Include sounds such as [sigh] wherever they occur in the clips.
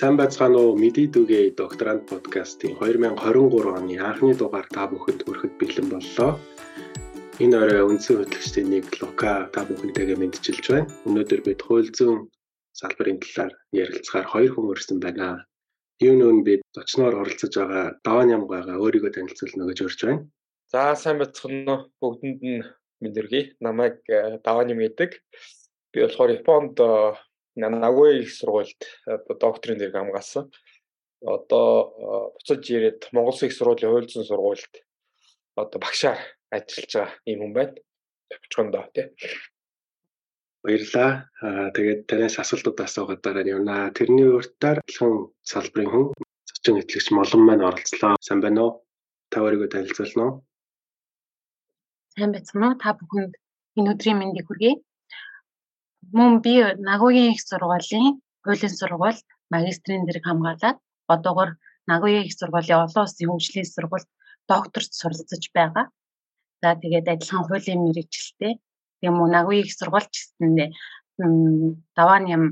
Сайн байцгаана уу? Мэдээ дүгээ докторант подкастын 2023 оны анхны дугаар та бүхэнд хүрэхэд бэлэн боллоо. Энэ орой үндсэн хөтлөгчдийн нэг Лука та бүхэнтэйгээ мэдчилж байна. Өнөөдөр бид хууль зүйн салбарын талаар ярилцахаар хоёр хүн өрсөн байна. Юу нүүн бид зочноор оролцож байгаа Даван Ямгайгаа өөрийгөө танилцуулна гэж урьж байна. За сайн байцгаана уу? Бүгдэнд нь мэндэргий. Намайг э, Даван юм гэдэг. Би болохоор Японд э, Нагуй их сургуульд одоо докторийн зэрэг хамгаалсан. Одоо буцаж ирээд Монгол их сургуулийн хууль зүйн сургуульд одоо багшаар ажиллаж байгаа юм хүн байна. Төвчгөндөө тий. Баярлаа. Аа тэгээд танаас асуултууд асуугаад дараа нь явна. Тэрний уртаар хэн салбарын хүн зочин этлэгч молон маань оролцлоо. Сайн байна уу? Та өөрийгөө танилцуулна уу? Сайн байцгаана уу? Та бүхэнд энэ өдрийн мэндийг хүргэе. Мөн би Нагуян их сургуулийн хуулийн сургуульд магистрийн зэрэг хамгаалаад одоогор Нагуян их сургуулийн олон улсын хөгжлийн сургуульд докторт суралцж байгаа. За тэгээд адилхан хуулийн мэрэгчлээ. Тийм үү Нагуян их сургуульч гэсэндээ даваан ям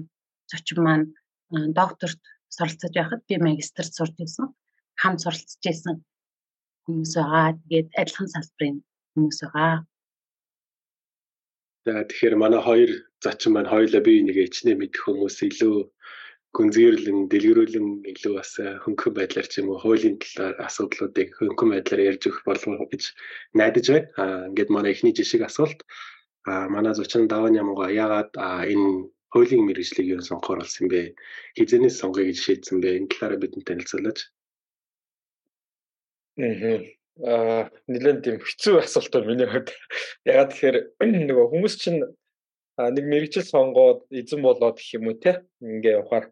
зочин маань докторт суралцж байхад би магистрт сурч байсан. Хамт суралцж байсан хүмүүс байгаа. Тэгээд адилхан салбарын хүмүүс байгаа. За тэгэхээр манай хоёр зочин маань хоёулаа бие нэгэ ичнээ мэдэх хүмүүс илүү гүнзгийрлэн дэлгэрүүлэн илүү бас хөнгөн байдлаар ч юм уу хуулийн талаар асуудлуудыг хөнгөн байдлаар ярьж өгөх болов гэж найдаж байна. Аа ингээд манай эхний жишг асуулт аа манай зочин даван ямгаа яагаад энэ хуулийн мэрэгжлийг юу сонгохоор болсон бэ? Хизэнээс сонгоё гэж шийдсэн бэ? Энэ талаараа бидэнд танилцуулаач. Аа нэлээд тийм хэцүү асуулт байна миний хувьд. Ягаад тэгэхээр [clears throat] нөгөө хүмүүс чинь нэг мэрэгчл сонгоод эзэн болоод гэх юм уу те ингээ явахаар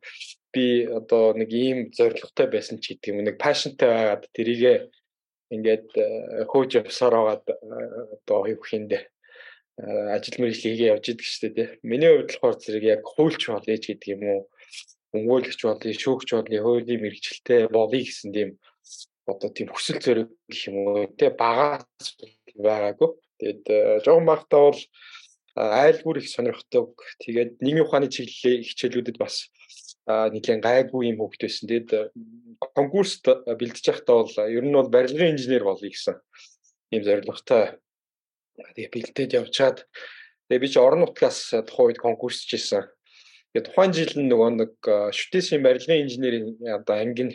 би одоо нэг ийм зоригтой байсан ч гэдэг юм нэг пашнтай байгаад тэрийгэ ингээд э, хөөж явсаар байгаад э, одоо юу хийндэ ажил мэргэжил хийгээ явж идэг шүү дээ. Миний хувьд болохоор зэрэг яг хуульч болъё гэдэг юм уу? Өнгөөлөгч болъё, шүүгч болъё, хуулийн мэргэжилтэй болъё гэсэн тийм одоо тийм хүсэл зориг гэх юм уу те багаас байгаагүй. Тэгээд э, жоохон багтаа бол айлгуур их сонирхдаг. Тэгээд нийгмийн ухааны чиглэлийн хичээлүүдэд бас нэгэн гайгүй юм хөвгт байсан. Тэгээд э, конкурст бэлдэж байхдаа бол ер нь бол барилгын инженер болъё гэсэн ийм зорилготой. Тэгээд бэлдээд явчаад тэгээд би ч орон нутгаас тухайн үед конкурсч ирсэн. Тэгээд тухайн жил нөгөө нэг шүтээсийн барилгын инженерийн одоо анги нь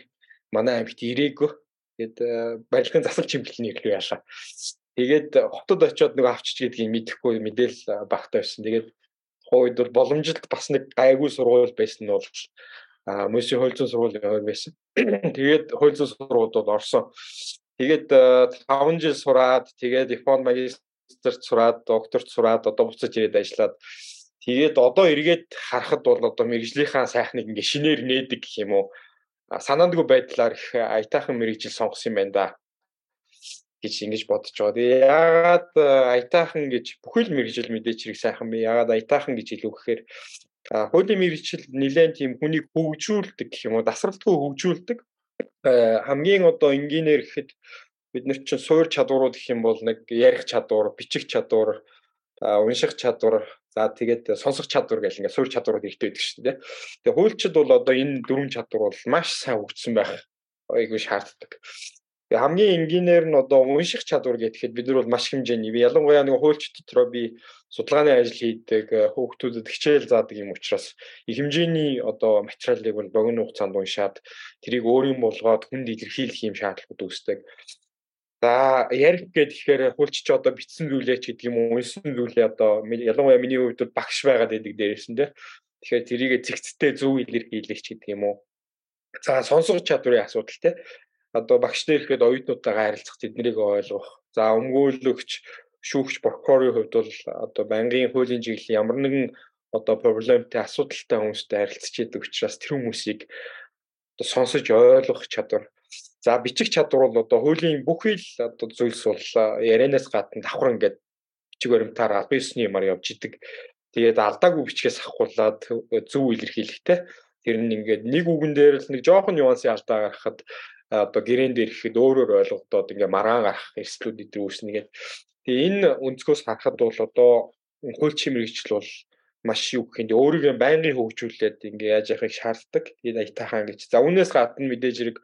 манай аймагт ирээгүй. Тэгээд барилгын засал чимэглэлийн ирлүү яашаа. Тэгээд хотод очиод нэг авчиж гэдгийг мэдэхгүй мэдээл багтаа байсан. Тэгээд тухайн үед бол боломжит бас нэг гайгүй сургууль байсан нь бол хууль зүйн сургууль байсан. [clears throat] Тэгээд хууль зүйн сургуульд бол орсон. Тэгээд 5 э, жил сураад тэгээд Японд магистрт сураад, докторт сураад одоо буцаж ирээд ажиллаад тэгээд одоо эргээд харахад бол одоо мэрэгжлийнхаа сайхныг ингээ шинээр нээдэг гэх юм уу санаандгүй байдлаар их аятайхан мэрэгжил сонгосон юм байна да гэж ингэж бодож байгаа. Тэгээ яагаад аятайхан гэж бүхэл мэрэгжил мэдээч хэрэг сайхан бэ? Яагаад аятайхан гэж илүү гэхээр хуулийн мэрэгжил нэлээд тийм хүнийг хөгжүүлдэг гэх юм уу, дасралтгүй хөгжүүлдэг. Хамгийн одоо энгийнээр гэхэд бид нар чинь суур чадварууд гэх юм бол нэг ярих чадвар, бичих чадвар, унших чадвар, За тэгээд сонсох чадвар гэл ингээд суурь чадварууд ихтэй байдаг шүү дээ. Тэгээ хуульчид бол одоо энэ дөрвөн чадвар бол маш сайн хөгжсөн байх айгүй шаарддаг. Хамгийн энгийнээр нь одоо унших чадвар гэхэд бид нар бол маш хэмжээний ялангуяа нэг хуульч дотроо би судалгааны ажил хийдэг хүүхдүүдэд хичээл заадаг юм учраас их хэмжээний одоо материалыг бол богино хугацаанд уншаад тэрийг өөрийн болгоод хүнд илэрхийлэх юм шаардлагууд үүсдэг. За ярих гэхээр хулч чи одоо битсэн зүйлээ ч гэдэг юм уу унсан зүйлээ одоо ялангуяа миний хувьд бол багш байгаад байдаг дээрсэн дээ. Тэгэхээр тэрийг зэгцтэй зөв илэрхийлэх ч гэдэг юм уу. За сонсох чадварын асуудал те. Одоо багштай ирэхэд оюутнуудтайгаа харилцах тэднийг ойлгох. За өмгөөлөгч, шүүгч, прокурорын хувьд бол одоо банкын хуулийн чиглэлийн ямар нэгэн одоо проблемтэй асуудалтай хүмүүстэй харилцаж идэг учраас тэр хүмүүсийг одоо сонсож ойлгох чадвар За бичих чадвар бол одоо хуулийн бүхий л одоо зүйлс бол ярианаас гадна давхар ингээд бичиг баримтаар албан ёсны юмар явж идэг. Тэгээд алдаагүй бичгээс авахуулаад зөв илэрхийлэхтэй. Тэр нь ингээд нэг үгэн дээр л нэг жоохон нюансын алдаа гаргахад одоо гэрэн дээр ихэд өөрөөр ойлгогдоод ингээ мараан гарах эрсдлүүд идэр үүснэ гэдэг. Тэгээ энэ өнцгөөс харахад бол одоо хуульчийн мэрэгчл бол маш юу гэх юм өөрийгөө байнгын хөгжүүлээд ингээ яаж яхахыг шаарддаг. Тэгээд аятайхан гэж. За үүнээс гадна мэдээж хэрэг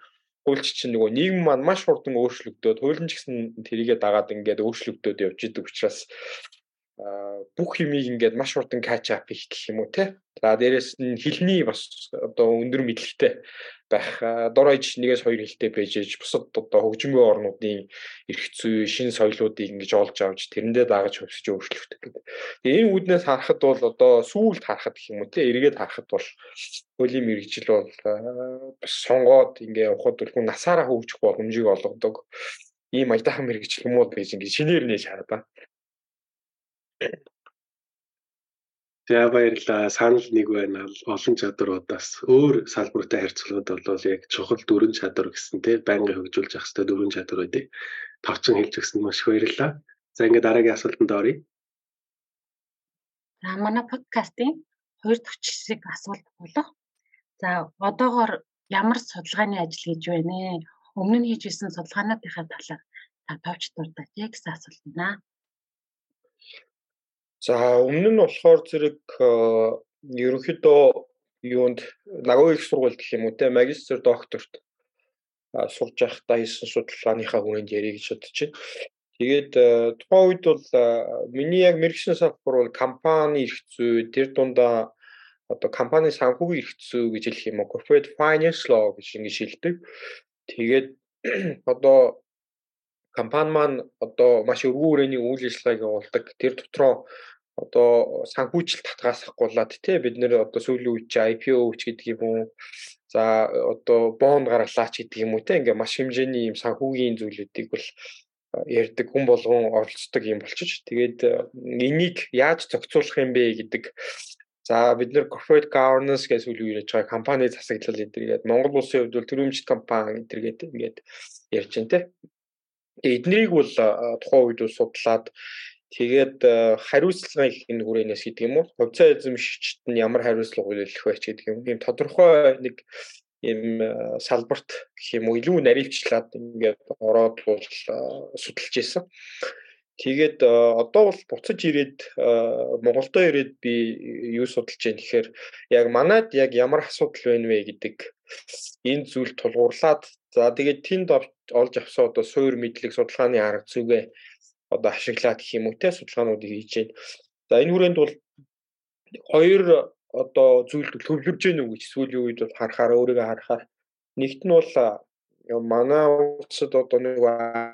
хуульч чинь нөгөө нийгэм маань маш хурдан өөрчлөгдөөд хуулийн ч гэсэн тэрийгэ дагаад ингээд өөрчлөгдөөд явж идэг учраас бүх юмыг ингээд маш хурдан catch up хийх гэх юм уу те. За дээрэс нь хилний бас одоо өндөр мэдлэгтэй байх дор хаяж нэгээс хоёр хилтэй байж ээж бусад одоо хөгжмийн орнуудын эрх зүй, шин соёлоодыг ингэж олж авч тэрэндээ дагаж хөвсөж өөрчлөгдөх гэдэг. Тэгээ энэ үүднээс харахад бол одоо сүүлд харахад гэх юм уу те эргээд харахад бол хуулийн мэрэгжил бол бас сонгоод ингээ явахад бол хүн насаараа хөгжих боломжийг олгодог ийм аятайхан мэрэгжил юм уу гэж ингээ шинээр нээж хараа. За баярлалаа. Санал нэг байна. Олон чадруудаас өөр салбартай харьцуулахад бол яг чухал дөрвөн чадвар гэсэн тийм байнгын хөгжүүлж явах хэрэгтэй дөрвөн чадвар үү. Товчон хэлж өгсөн маш их баярлалаа. За ингээд дараагийн асуултанд оръё. За манай подкастын хоёр дахь хэсэг асуулт болох. За одоогоор ямар судалгааны ажил хийж байна ээ? Өмнө нь хийж исэн судалгаануудынхаа талаар та товч дурдаж яг асуулт байна. За өмнө нь болохоор зэрэг ерөнхийдөө юунд нагуу их сургууль гэх юм уу те магистр докторт сурж байхдаа хийсэн судалгааныхаа хүрээнд ярих гэж бодож байна. Тэгээд тухайн үед бол миний яг мэрэгсэн салбар бол компани эрх зүй тэр дундаа одоо компани санхүүгийн эрх зүй гэж хэлэх юм уу corporate finance law гэж ингэ шилдэг. Тэгээд [clears throat] одоо компани маань одоо маш өргөн хүрээний үйл ажиллагааг явуулдаг. Тэр дотроо одоо санхүүжилт татгаасахгуулаад тий бид нэр одоо сүүлийн үед чи IPO ч гэдэг юм уу за одоо бонд гаргалаач гэдэг юм уу тий ингээ маш хэмжээний юм санхүүгийн зүйлүүдийг бол ярьдаг хүн болгон оролцдог юм болчих. Тэгээд энийг яаж зохицуулах юм бэ гэдэг За бид нэр corporate governance гэж үйл хийж байгаа компани засаглал эдэргээд Монгол улсын хувьд бол төрөмжит компани эдэргээд ингээд ярьж байна те. Эднийг бол тухайн үед бол судлаад Тэгээд хариуцлага их энэ хүрээнээс гэдэг юм уу? Хувьцаа эзэмшигчд нь ямар хариуцлага үйлдэх вэ гэдэг юм. Тийм тодорхой нэг ийм салбарт гэх юм уу илүү наривчлаад ингээд ороод бол судалж исэн. Тэгээд одоо бол буцаж ирээд Монголдо ирээд би юу судалж байна гэхээр яг манад яг ямар асуудал байна вэ гэдэг энэ зүйл тулгуурлаад за тэгээд тэнд олж авсан одоо суур мэдлэг судалгааны арга зүгээ одоо ашиглаад гэх юм уу те судалгаануудыг хийж байна. За энэ хүрээнд бол хоёр одоо зүйлд төвлөрж гэнэ үү гэж сүүлийн үед бол харахаар өөрийгөө харахаар нэгт нь бол манай улсад одоо нэг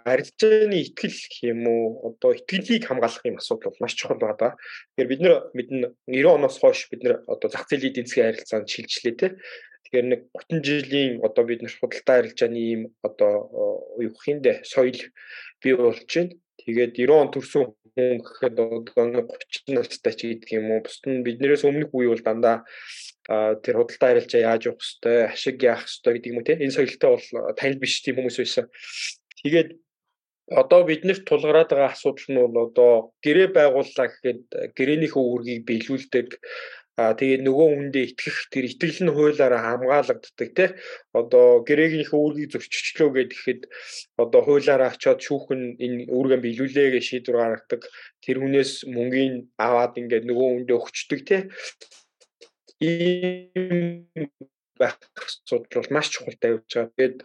арилжааны ихтгэл гэх юм уу одоо итгэлийг хамгаалах юм асуудал бол маш чухал байна. Тэгэхээр бид нэр мэднэ 90 оноос хойш бид нэр одоо зах зээлийн эдийн засгийн харилцаанд шилжлээ те. Тэгэхээр нэг 30 жилийн одоо бид нар худалдаа арилжааны ийм одоо юм бэ соёл бий болж байна. Тэгээд 90 он төрсөн хүн гэхэд одоо 30 настай ч гэдэг юм уу. Бусд нь биднээс өмнөх үе бол дандаа тэр худалдаа харилцаа яаж явах хэвтэй, ашиг яах хэвтэй гэдэг юм уу те. Энэ соёлтой бол танил биш тийм хүмүүс байсан. Тэгээд одоо биднэрт тулгараад байгаа асуудал нь бол одоо гэрээ байгууллаа гэхэд гэрээнийхөө үүргийг биелүүлдэг А тэгээд нөгөө хүндээ итгэх тэр итгэл нь хуулиараа хамгаалагддаг тий. Одоо гэрээгийнхээ үүргийг зөрчилчлөө гэхэд одоо хуулиараа очиод шүүхэн энэ үүргээ биелүүлээ гэж шийдвэр гаргадаг. Тэр хүнээс мөнгөний аваад ингээд нөгөө хүндээ өгчдөг тий. Ийм байх асуудал бол маш чухал тавьж байгаа. Тэгээд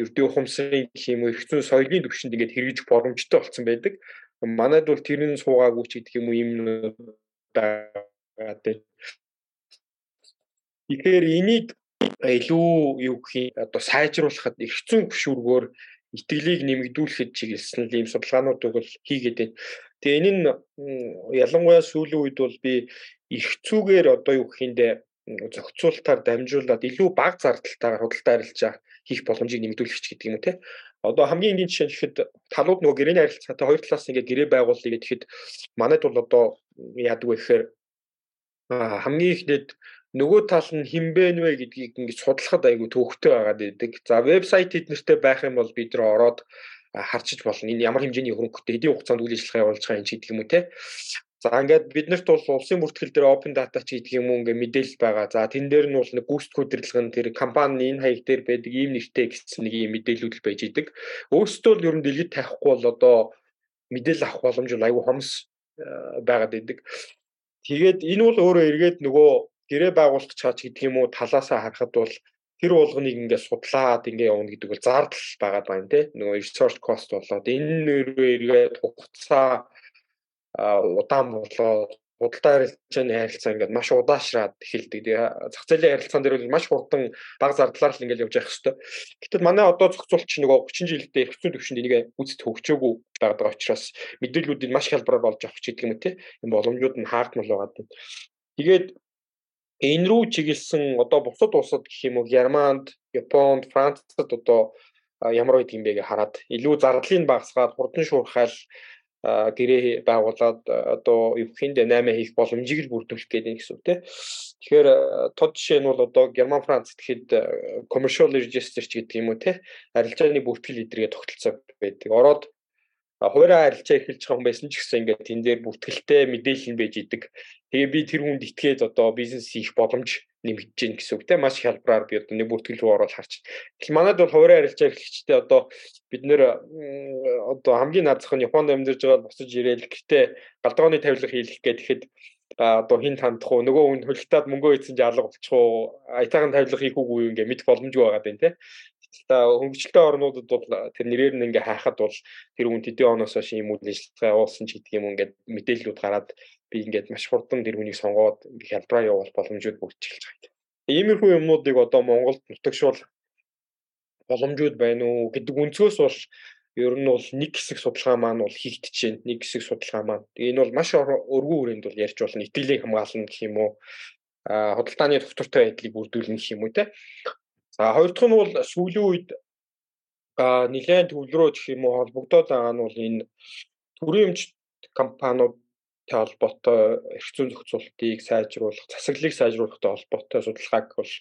ердөө ухамсарын гэх юм уу их зүйн соёлын төвшөнд ингээд хэрэгжих боломжтой болсон байдаг. Манайд бол тэрний суугаагүй ч гэдэг юм уу юм байгаа. Тэгэхээр энийг илүү юу гэх юм одоо сайжруулахад эрх зүйн хөшүүргөөр итгэлийг нэмэгдүүлэхэд чиглэсэн ийм судалгаануудыг бол хийгээд байна. Тэгээ энэ нь ялангуяа сүүлийн үед бол би эрх зүйгээр одоо юу гэхиндэ зохицуултаар дамжуулаад илүү бага зардалтайгаар худалдаа арилжаа хийх боломжийг нэмэгдүүлэх гэдэг юм те. Одоо хамгийн энгийн жишээ нь гэхэд талууд нөгөө гэрээний харилцаатай хоёр талаас ингээ гэрээ байгуулъя гэхэд манайд бол одоо яадаг вэ гэхээр хамгийн ихнээд нөгөө тал нь хинбэн вэ гэдгийг ингэж судлахад айгүй төвөгтэй байгаад байдаг. За вебсайт эднэртэй байх юм бол бид нар ороод харчиж болно. Энэ ямар хэмжээний хөрөнгөтэй эдийн хугацаанд үйл ажиллагаа явуулж байгаа юм чи гэдэг юм уу те. За ингээд биднэрт бол улсын бүртгэл дээр open data ч гэдэг юм уу ингээд мэдээлэл байгаа. За тэн дээр нь бол нэг гүйцэтгэх удирдлага нь тэр компани энэ хаяг дээр байдаг ийм нэртэй гэсэн нэг юм мэдээлүүд л байж идэг. Өөрсдөө л ер нь дэлгэд тавихгүй бол одоо мэдээлэл авах боломж бол айгүй хомс байгаад идэг. Тэгээд энэ бол өөрөө эргээд нөгөө гэрээ байгуулах чаач гэдэг юм уу талаасаа харахад бол тэр болгоныг ингээд судлаад ингээд явна гэдэг бол зардал байгаад байна те. Нөгөө resource cost болоод энэ нэрээ эргээд хугацаа удаан болоод худалдаа харилцааны харилцаа ингээд маш удаашраад эхэлдэг. Тэгээ зах зээлийн харилцаан дээр бол маш хурдан бага зардлаар л ингээд явж явах хэвээр. Гэтэл манай одоо зохицуулч нөгөө 30 жилдээ эргэцүүн төвшөнд энийг үзэд хөгжөөгүй байгаа учраас мэдээллүүдийг маш хялбараар болж авах ч гэдэг юм те. Энэ боломжууд нь хаагдмал байгаа. Тэгээд энэ рүү чиглэсэн одоо бусад улсад гэх юм уу Германд, Японд, Францад одоо ямар үед юм бэ гэж хараад илүү зардлыг багасгаад хурдан шуурхайл гэрээ байгуулад одоо евхэнд 8 хийх боломжийг л бүрдүүлэх гэдэг гэсэн үг тийм. Тэгэхээр тод жишээ нь бол одоо Герман Франц гэхэд commercial register ч гэдэг юм уу тийм. Арилжааны бүртгэл эдргээ тогтолцоо байдаг. Ороод хуурай арилжаа эхэлж байгаа хүн байсан ч гэсэн ингээд тэн дээр бүртгэлтэй мэдээлэл нь байж идэг. Тэгээ би тэр хүнд итгээд одоо бизнес хийх боломж нэмэгдэж гин гэсэн үг те. Маш хялбараар би одоо нэг бүртгэл рүү ороод харч. Тэгэхээр манайд бол хуурай арилжаа эхлэгчтэй одоо бид нэр одоо хамгийн наад зах нь Японд амьдарч байгаа босож ирээл гэхдээ галдгооны тавилга хийлгэх гэхэд одоо хин тандах уу? Нөгөө хүн хөлтаад мөнгөө ийцэн жаалга болчих уу? Аятайхан тавилга хийх үгүй ингээ мэд боломжгүй байгаа даа тий та хөнгөлөлтөй орнуудад бол тэр нэрээр нь ингээ хайхад бол тэр хүн тэдний оноос хойш юм үйл ажиллагаа явуулсан ч гэдэг юм ингээд мэдээллүүд гараад би ингээд маш хурдан тэр хүнийг сонгоод ингээ хялбараа явуул боломжууд бүгдчилж байгаа. Иймэрхүү юмнуудыг одоо Монголд нутагшуул боломжууд байна уу гэдэг өнцгөөс бол ер нь бол нэг хэсэг судалгаа маань бол хийгдчихээн нэг хэсэг судалгаа маань. Энэ бол маш өргөн хүрээнд бол ярьж болно. Итгэлийн хамгаална гэх юм уу? А худалдааны доктортой байдлыг бүрдүүлнэ гэх юм уу те За хоёр дахь нь бол сүүлийн үед а нэлээд төвлөрөөж гэх юм уу холбогдоод байгаа нь бол энэ төрийн өмч компаниудтай холбоотой эрх зүйн зохицуултыг сайжруулах, засаглалыг сайжруулахтай холбоотой судалгааг бол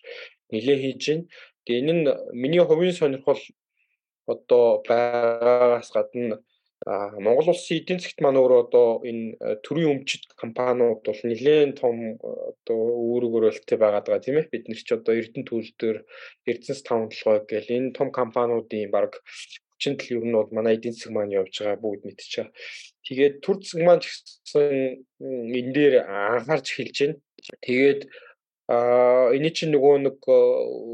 нэлээд хийж байна. Тэгээ энэ нь миний хувийн сонирхол одоо байгаагаас гадна Монгол улсын эдийн засгт маань өөрөө одоо энэ э, төрийн өмчит компаниуд бол нэлээд том одоо үүрэг өрөөлттэй байгаад байгаа тийм ээ бид нар ч одоо Эрдэнэ дээр Эрдэнэс таван толгой гэл энэ том компаниудын баг хүчин төл ер нь бол манай эдийн засаг маань явж байгаа бүгд мэдчихэе. Тэгээд төр засаг маань ч гэсэн энэ дээр анхаарч эхэлж байна. Тэгээд а энэ чинь нөгөө нэг э,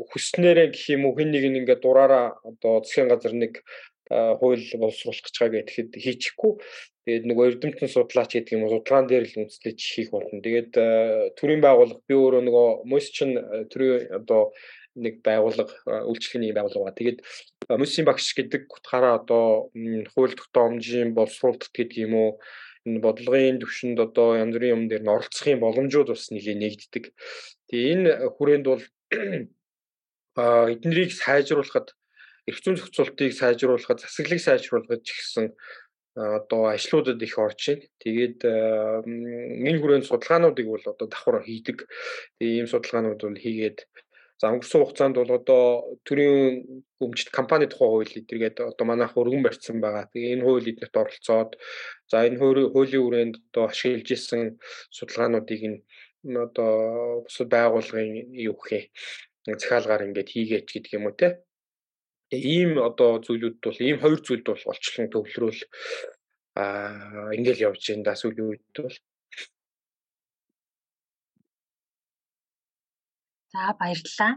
хүснээрээ гэх юм уу хэн нэг ингээд дураараа одоо засгийн газар нэг хууль боловсруулах гэж байгаа гэхэд хийчихгүй. Тэгээд нөгөө эрдэмтэн судлаач гэдэг юм судалгаан дээр л үндэслэж хийх болно. Тэгээд төрийн байгууллага би өөрөө нөгөө мөсчин төрийн одоо нэг байгууллага үйлчлэгийн байгууллага ба. Тэгээд мөсийн багш гэдэг утгаараа одоо хууль тогтоомжийн боловсруулалт гэдэг юм уу энэ бодлогын төвшөнд одоо янз бүрийн юм дээр нь оролцохын боломжууд бас нэлээд нэгддэг. Тэгээ энэ хүрээнд бол [clears throat] эднэрийг сайжруулахад эрх зүйн зохицуултыг сайжруулахад, засаглалыг сайжруулахад ч гэсэн одоо ажлуудад их орж байна. Тэгээд энэ хүрээнд судалгаануудыг бол одоо давхар хийдэг. Тэгээ ийм судалгаанууд бол хийгээд за өнгөрсөн хугацаанд бол одоо төрийн өмчт компани тухай хууль эдэргээд одоо манайх өргөн барьсан байгаа. Тэгээ энэ хууль эднэрт оролцоод за энэ хуулийн хүрээнд одоо ашиглаж исэн судалгаануудыг нь одоо бусад байгууллагын юу гэх юм захиалгаар ингээд хийгээч гэдэг юм уу те ийм одоо зүйлүүд бол ийм хоёр зүйлд бол олчлон төвлөрөөл аа ингээл явж байна да сүүлийн үед бол За баярлалаа.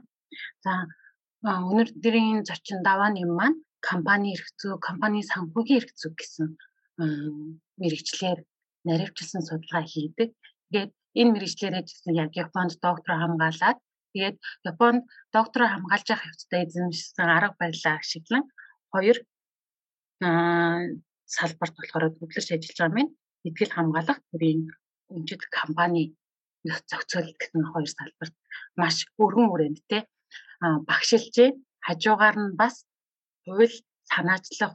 За өнөөдрийн зочин давааны маань компани зүй, компани санхүүгийн зүй гэсэн мэрэгчлэр наривчилсан судалгаа хийдэг. Тэгээд энэ мэрэгчлэрээ гэсэн яг Японд доктор хамгаалаад Тэгээд Японд доктороо хамгаалж явах хэвчтэй эзэмшсэн арга барилаа ашиглан хоёр салбарт болохоор төвлөрч ажиллаж байгаа юм. Эдгэл хамгаалах төрийн өмчит компани зохицуулалт гэсэн хоёр салбарт маш өргөн хүрээндтэй багшилжээ. Хажуугаар нь бас хууль санаачлах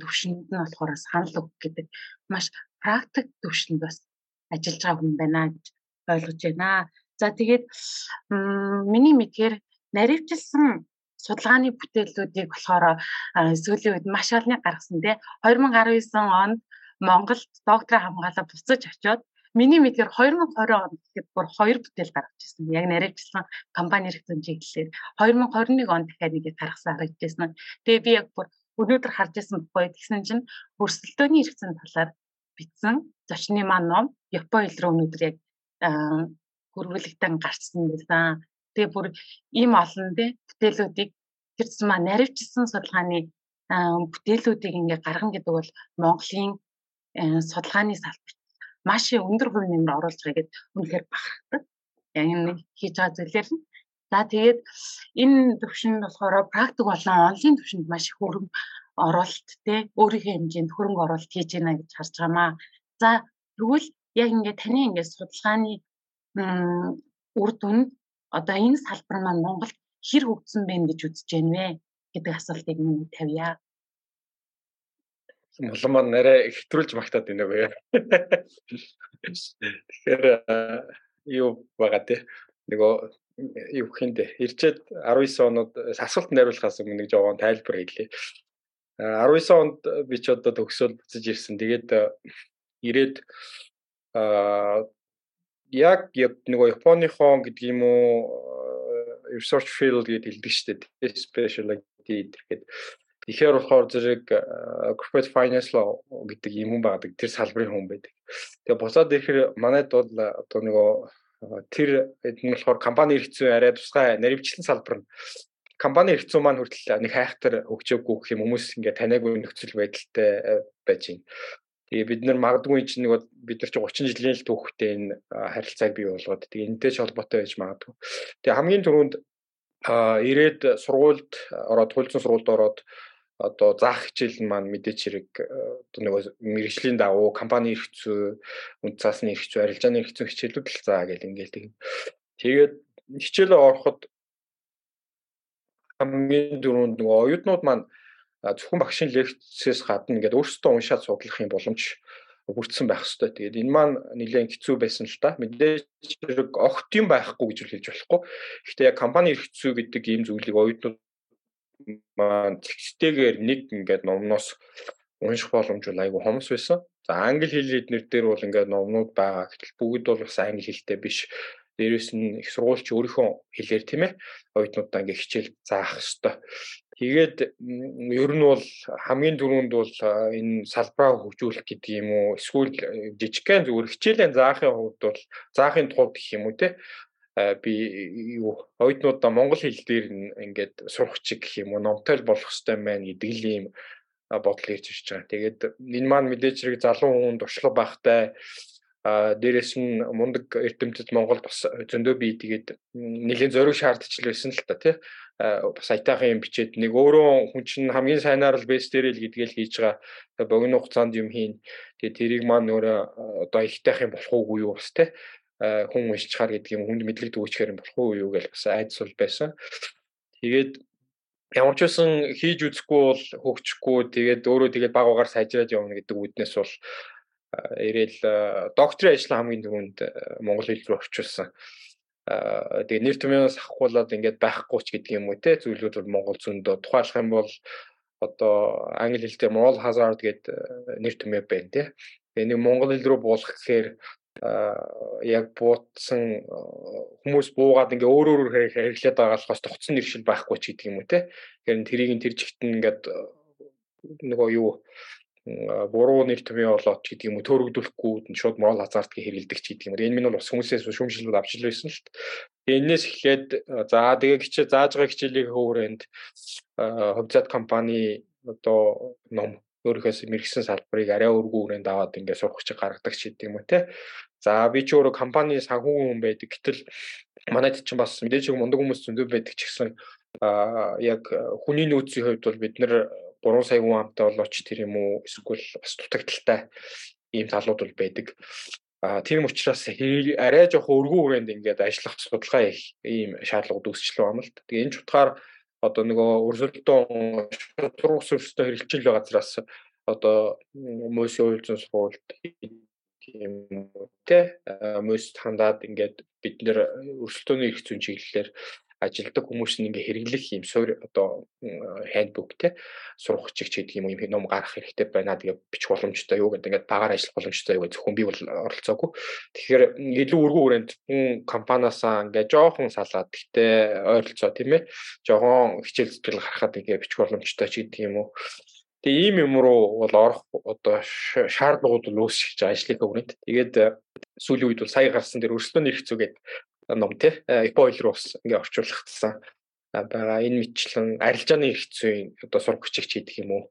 төвшөнд нь болохоор санал өг гэдэг маш практик төвшөнд бас ажиллаж байгаа хүн байна гэж ойлгож байна. За тэгээд миний мэдгээр наривчилсан судалгааны бүтээлүүдийг болохоор сүүлийн үед маш олны гаргасан тий 2019 онд Монголд доктор хамгаалаа буцаж очиод миний мэдгээр 2020 онд гэхэд бүр хоёр бүтээл гаргаж ирсэн. Яг наривчилсан компани хэрэгцэн чиглэлээр 2021 онд дахиад нэг гаргасан харагдажсэн. Тэгээ би яг бүр өнөөдөр харж ирсэн буюу тэгсэн чинь өрсөлдөөний хэрэгцэн талаар бичсэн зочны маань ном Япон хэл рүү өнөөдөр яг хөрвүүлэгтэн гарчсан байсан. Тэгээ бүр ийм олон тий бүтээлүүдийг тэр зам наривчсан судалгааны бүтээлүүдийг ингээ гаргана гэдэг бол Монголын судалгааны салбарт маш өндөр хувь нэмэр оруулж байгаа гэдээ үнэхээр бахархдаг. Яг энэ хийж байгаа зүйлээр нь За тэгээд энэ төвшөнд болохоор практик болон онлайн төвшөнд маш их хөрөнгө оруулалт те өөрийнхөө хэмжээнд хөрөнгө оруулалт хийж байна гэж харж байгаамаа. За тэгвэл яг ингээд таны ингээд судалгааны үр дүнд одоо энэ салбар маань Монголд хэр хөгжсөн бэ гэж үзэж байна вэ гэдэг асуултыг минь тавья. Улам маань нэрээ хэтрүүлж магтаад байна вэ? Тэгэхээр юу байгаа те нөгөө юу хинт ирчээд 19 онод асуултанд хариулахаас өмнө нэг жоохон тайлбар хийлээ. 19 онд би ч одоо төгсөөл буцаж ирсэн. Тэгээд ирээд аа яг нөгөө Японыхон гэдэг юм уу research field гэдэг хэлдэг шүү дээ. Specialty гэдэг. Тэгэхээр болохоор зэрэг corporate finance law гэдэг юм байдаг. Тэр салбарын хүн байдаг. Тэгээ буцаад ирэхээр манайд бол одоо нөгөө тэр энэ болохоор компани хэрэгцээ арай тусгай наривчлан салбар нь компани хэрэгцээ маань хүртэл нэг хайхтар хөгжөөгүй гэх юм хүмүүс ингээ таниагүй нөхцөл байдалтай э, байж байна. Тэгээ бид нар магадгүй чинь нэг бид нар чи 30 жилийн л түүхтэй энэ харилцааг бий болгоод тэгээ энэтэй ч холбоотой байж магадгүй. Тэгээ хамгийн түрүүнд ирээд сургуульд ороод хуулчин сургуульд ороод одоо заах хичээл нь маань мэдээч хэрэг одоо нөгөө мэрэгжлийн дагуу компани хэрэгцүү, үнд цаасны хэрэгцүү, арилжааны хэрэгцүү хичээлүүд л заа гэл ингээл тийм. Тэгээд хичээлээ ороход хамгийн дөрөнд нөгөө оюутнууд маань зөвхөн багшийн лекцээс гадна ингээд өөрсдөө уншаад судлах юм боломж бүрдсэн байх хэвээр. Тэгээд энэ маань нэлээд хэцүү байсан л та. Мэдээж хэрэг огт юм байхгүй гэж хэлж болохгүй. Гэхдээ яг компани хэрэгцүү гэдэг ийм зүйлийг оюутнууд маань тексттэйгээр нэг ингээд номноос унших боломж бол айгүй хомс байсан. За англи хэл эднэр дээр бол ингээд номнууд байгаа. Гэтэл бүгд бол бас англи хэлтэй биш. Дээрээс нь их сургуульч өөрийнхөө хэлээр тийм ээ оюутнуудаа ингээд хичээл заах хэвээр. Тэгээд ер нь бол хамгийн түрүүнд бол энэ салбараа хөгжүүлэх гэдэг юм уу эсвэл жижигхэн зүгээр хичээлийн заахын хувьд бол заахын тулд гэх юм уу те би юу оюутнуудаа монгол хэл дээр ингээд сурах чиг гэх юм уу номтой болох хэрэгтэй байна гэдэг л юм бодол ирж ирж байгаа. Тэгээд энэ маань мэдээж хэрэг залуу хүн туршлага багтай а дээрэс нь мундаг эрдэмтэд Монгол бас зөндөө бий тэгээд нэлийн зориг шаардч л байсан л та тий. Бас айтаахан юм бичээд нэг өөрөө хүн чинь хамгийн сайнаар л бэс дээр л гэдгээл хийж байгаа. Богино хугацаанд юм хийн. Тэгээд тэрийг маань өөрөө одоо ихтэйх юм болох уугүй юу бас тий. Хүн уншчихаар гэдэг юм хүнд мэдлэг дүүчгээр юм болох уу юу гэж бас айдас бол байсан. Тэгээд ямар ч байсан хийж үзэхгүй бол хөгжихгүй тэгээд өөрөө тэгээд баг багаар сайжраад явна гэдэг үднэс бол ирээл докторийн ажил хамгийн түрүүнд монгол хэл рүү орчуулсан. Тэгээ нэр томьёоноос авахгүйлаад ингээд байхгүй ч гэдэг юм уу те зүйлүүд бол монгол зөндөө тухайлах юм бол одоо англи хэлтэй moral hazard гэдэг нэр томьёо байна те. Тэгээ нэг монгол хэл рүү буулгах гэхээр яг буутсан хүмүүс буугаад ингээ өөр өөр хэрэглээд байгаа болохоос тогтсон нэршил байхгүй ч гэдэг юм уу те. Тэгэхээр тэрийг нь тэр жигт нь ингээд нөгөө юу буруу томьёо болоод ч гэдэг юм уу төрөгдүүлэхгүй шууд морал хазарт гэ хэрэгэлдэг ч гэдэг юм. Энэ минь бол бас хүмүүсээс шүүмжлэлүүд авч л байсан t. Тэгээ энэс эхлээд за тэгээ хичээ зааж байгаа хичээлийн хөөрөнд хөвзат компани одоо ном өөрийнхөөс мэрэгсэн салбарыг арай өргөн үрээнд аваад ингээд сурах чиг гаргадаг ч гэдэг юм уу те. За би ч өөрөө компани санхүү хүн байдаг. Гэтэл манайд чинь бас мэдээж мундаг хүмүүс зөндөө байдаг ч гэсэн а яг хүний нөөцийн хувьд бол бид нэр 3 сая хүн амтай болооч тэр юм уу эсвэл бас дутагдaltaй ийм талууд бол байдаг. А тийм учраас арай жоох өргөн үрээнд ингээд ажиллах судалгаа их ийм шаардлагууд үүсчлээ байна л. Тэгээ энэ ч утгаар одоо нөгөө өрсөлдөөн шудраг сүрстэй хэрэгжил байгаа газраас одоо мөсийн үйлдвэрийн сургуульд тийм тэ мөс хандаад ингээд бид нэр өрсөлдөөний их зүйн чиглэлээр ажилдаг хүмүүс нь ингээ хэрэглэх юм суур одоо хандбук те сурах чиг ч гэдэг юм юм ном гарах хэрэгтэй байна. Тэгээ бичих боломжтой юу гэдэг ингээд багаар ажиллах боломжтой юу зөвхөн би бол оролцоогүй. Тэгэхээр илүү өргөн хүрээнд компаниасаа ингээ жоохон салаад гэтээ ойролцоо тийм ээ. Жоохон хичээл зүтгэл гарахад ингээ бичих боломжтой ч гэдэг юм уу. Тэгээ ийм юм руу бол орох одоо шаардлагууд үүсэж байгаа ажлынхаа хүрээнд. Тэгээд сүүлийн үед бол сая гарсан дээр өрсөлдөөний эрх зүй гэдэг ном тий Эпойл руу бас ингээ орчуулагдсан байгаа. Энэ мэтчлэн арилжааны зүйн одоо хүчигч гэдэг юм уу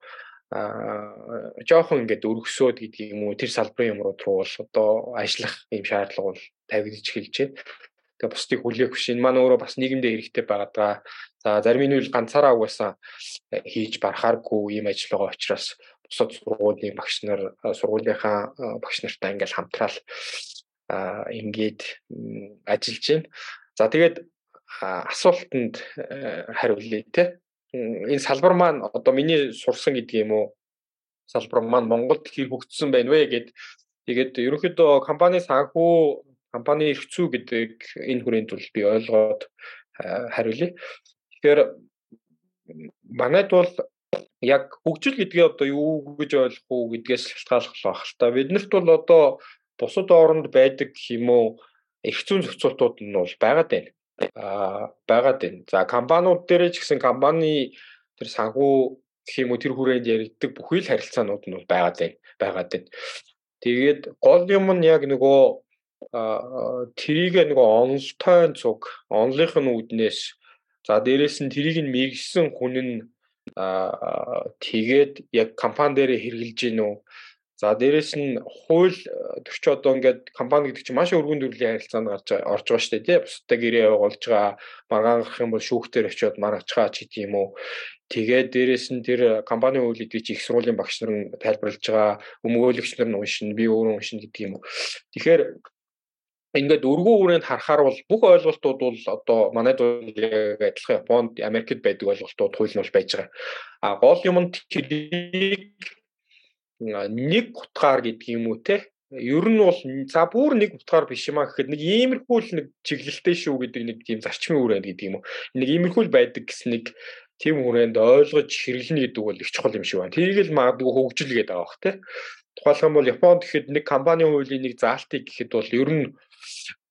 а жоохон ингээд өргөсөөд гэдэг юм уу тэр салбарын юмрууд руу бол одоо ажиллах юм шаардлага бол тавигдж эхэлж байна. Тэгээ бусдыг хүлээх биш. Энэ маань өөрөө бас нийгэмдээ хэрэгтэй байгаад байгаа. За зарим нь үл ганцаараа угаасаа э, хийж барахааргүй ийм ажил байгаа учраас бусад сургуулийн багш нар сургуулийнхаа багш нартай ингээл хамтраал ингээд ажиллаж байна. За тэгээд асуултанд э, хариулъя те. Энэ салбар маань одоо миний сурсан гэдэг юм уу? Салбар маань Монголд хэр хөгжсөн байна вэ гэд тэгээд ерөнхийдөө компани санхүү компани эрх зүй гэдэг энэ хүрээнд бол би ойлгоод хариулъя. Тэгэхээр манайд бол яг хөгжил гэдгээ одоо юу гэж ойлгох уу гэдгээс шалтгааллах байх л та. Биднэрт бол одоо бусад оронд байдаг уу эрх зүйн зохицуултууд нь бол байгаад байна. Аа байгаад байна. За компаниуд дээр ч гэсэн компани тэр санхүү гэх юм уу тэр хүрээнд яригддаг бүхий л харилцаанууд нь бол байгаад байна. Байгаад байна. Тэгээд гол юм нь яг нөгөө тэрийг нөгөө онолтой цуг, онлынх нь үүднээс За дээрэс нь тэрийг нь мэгсэн хүн нь тэгээд яг компани дээр хэрэгжилж гин үү? За дээрэс нь хууль төрч одоо ингээд компани гэдэг чинь маш өргөн төрлийн харилцаанд гарч орж байгаа шүү дээ тий. Бусдаа гэрээ явуулж байгаа, маргаан гарах юм бол шүүхтэр очиод маргачгаа ч гэдэг юм уу. Тэгээд дээрэс нь тэр компани хууль гэдэг чинь их сургуулийн багш нар нь тайлбарлаж байгаа, өмгөөлөгч нар нь уншина, би өөрөө уншина гэдэг юм уу. Тэгэхээр ингээд өргөн үрээнд харахаар бол бүх ойлголтууд бол одоо манайд адилхан Японд, Америкт байдаг ойлголтууд хууль нь бол байж байгаа. А гол юм нь тэрийг нэг утгаар гэдэг юм уу те ер нь бол за бүр нэг утгаар биш юм а гэхэд нэг иймэрхүү л нэг чиглэлтэй шүү гэдэг нэг тийм зарчмын үрээнд гэдэг юм уу. Нэг иймэрхүү л байдаг гэсэн нэг тийм хүрээнд ойлгож хэрэглэнэ гэдэг бол их чухал юм шиг байна. Тэрийг л магадгүй хөгжил гэдэг бох те. Тухайлх юм бол Японд гэхэд нэг компани хуулийн нэг заалтыг гэхэд бол ер нь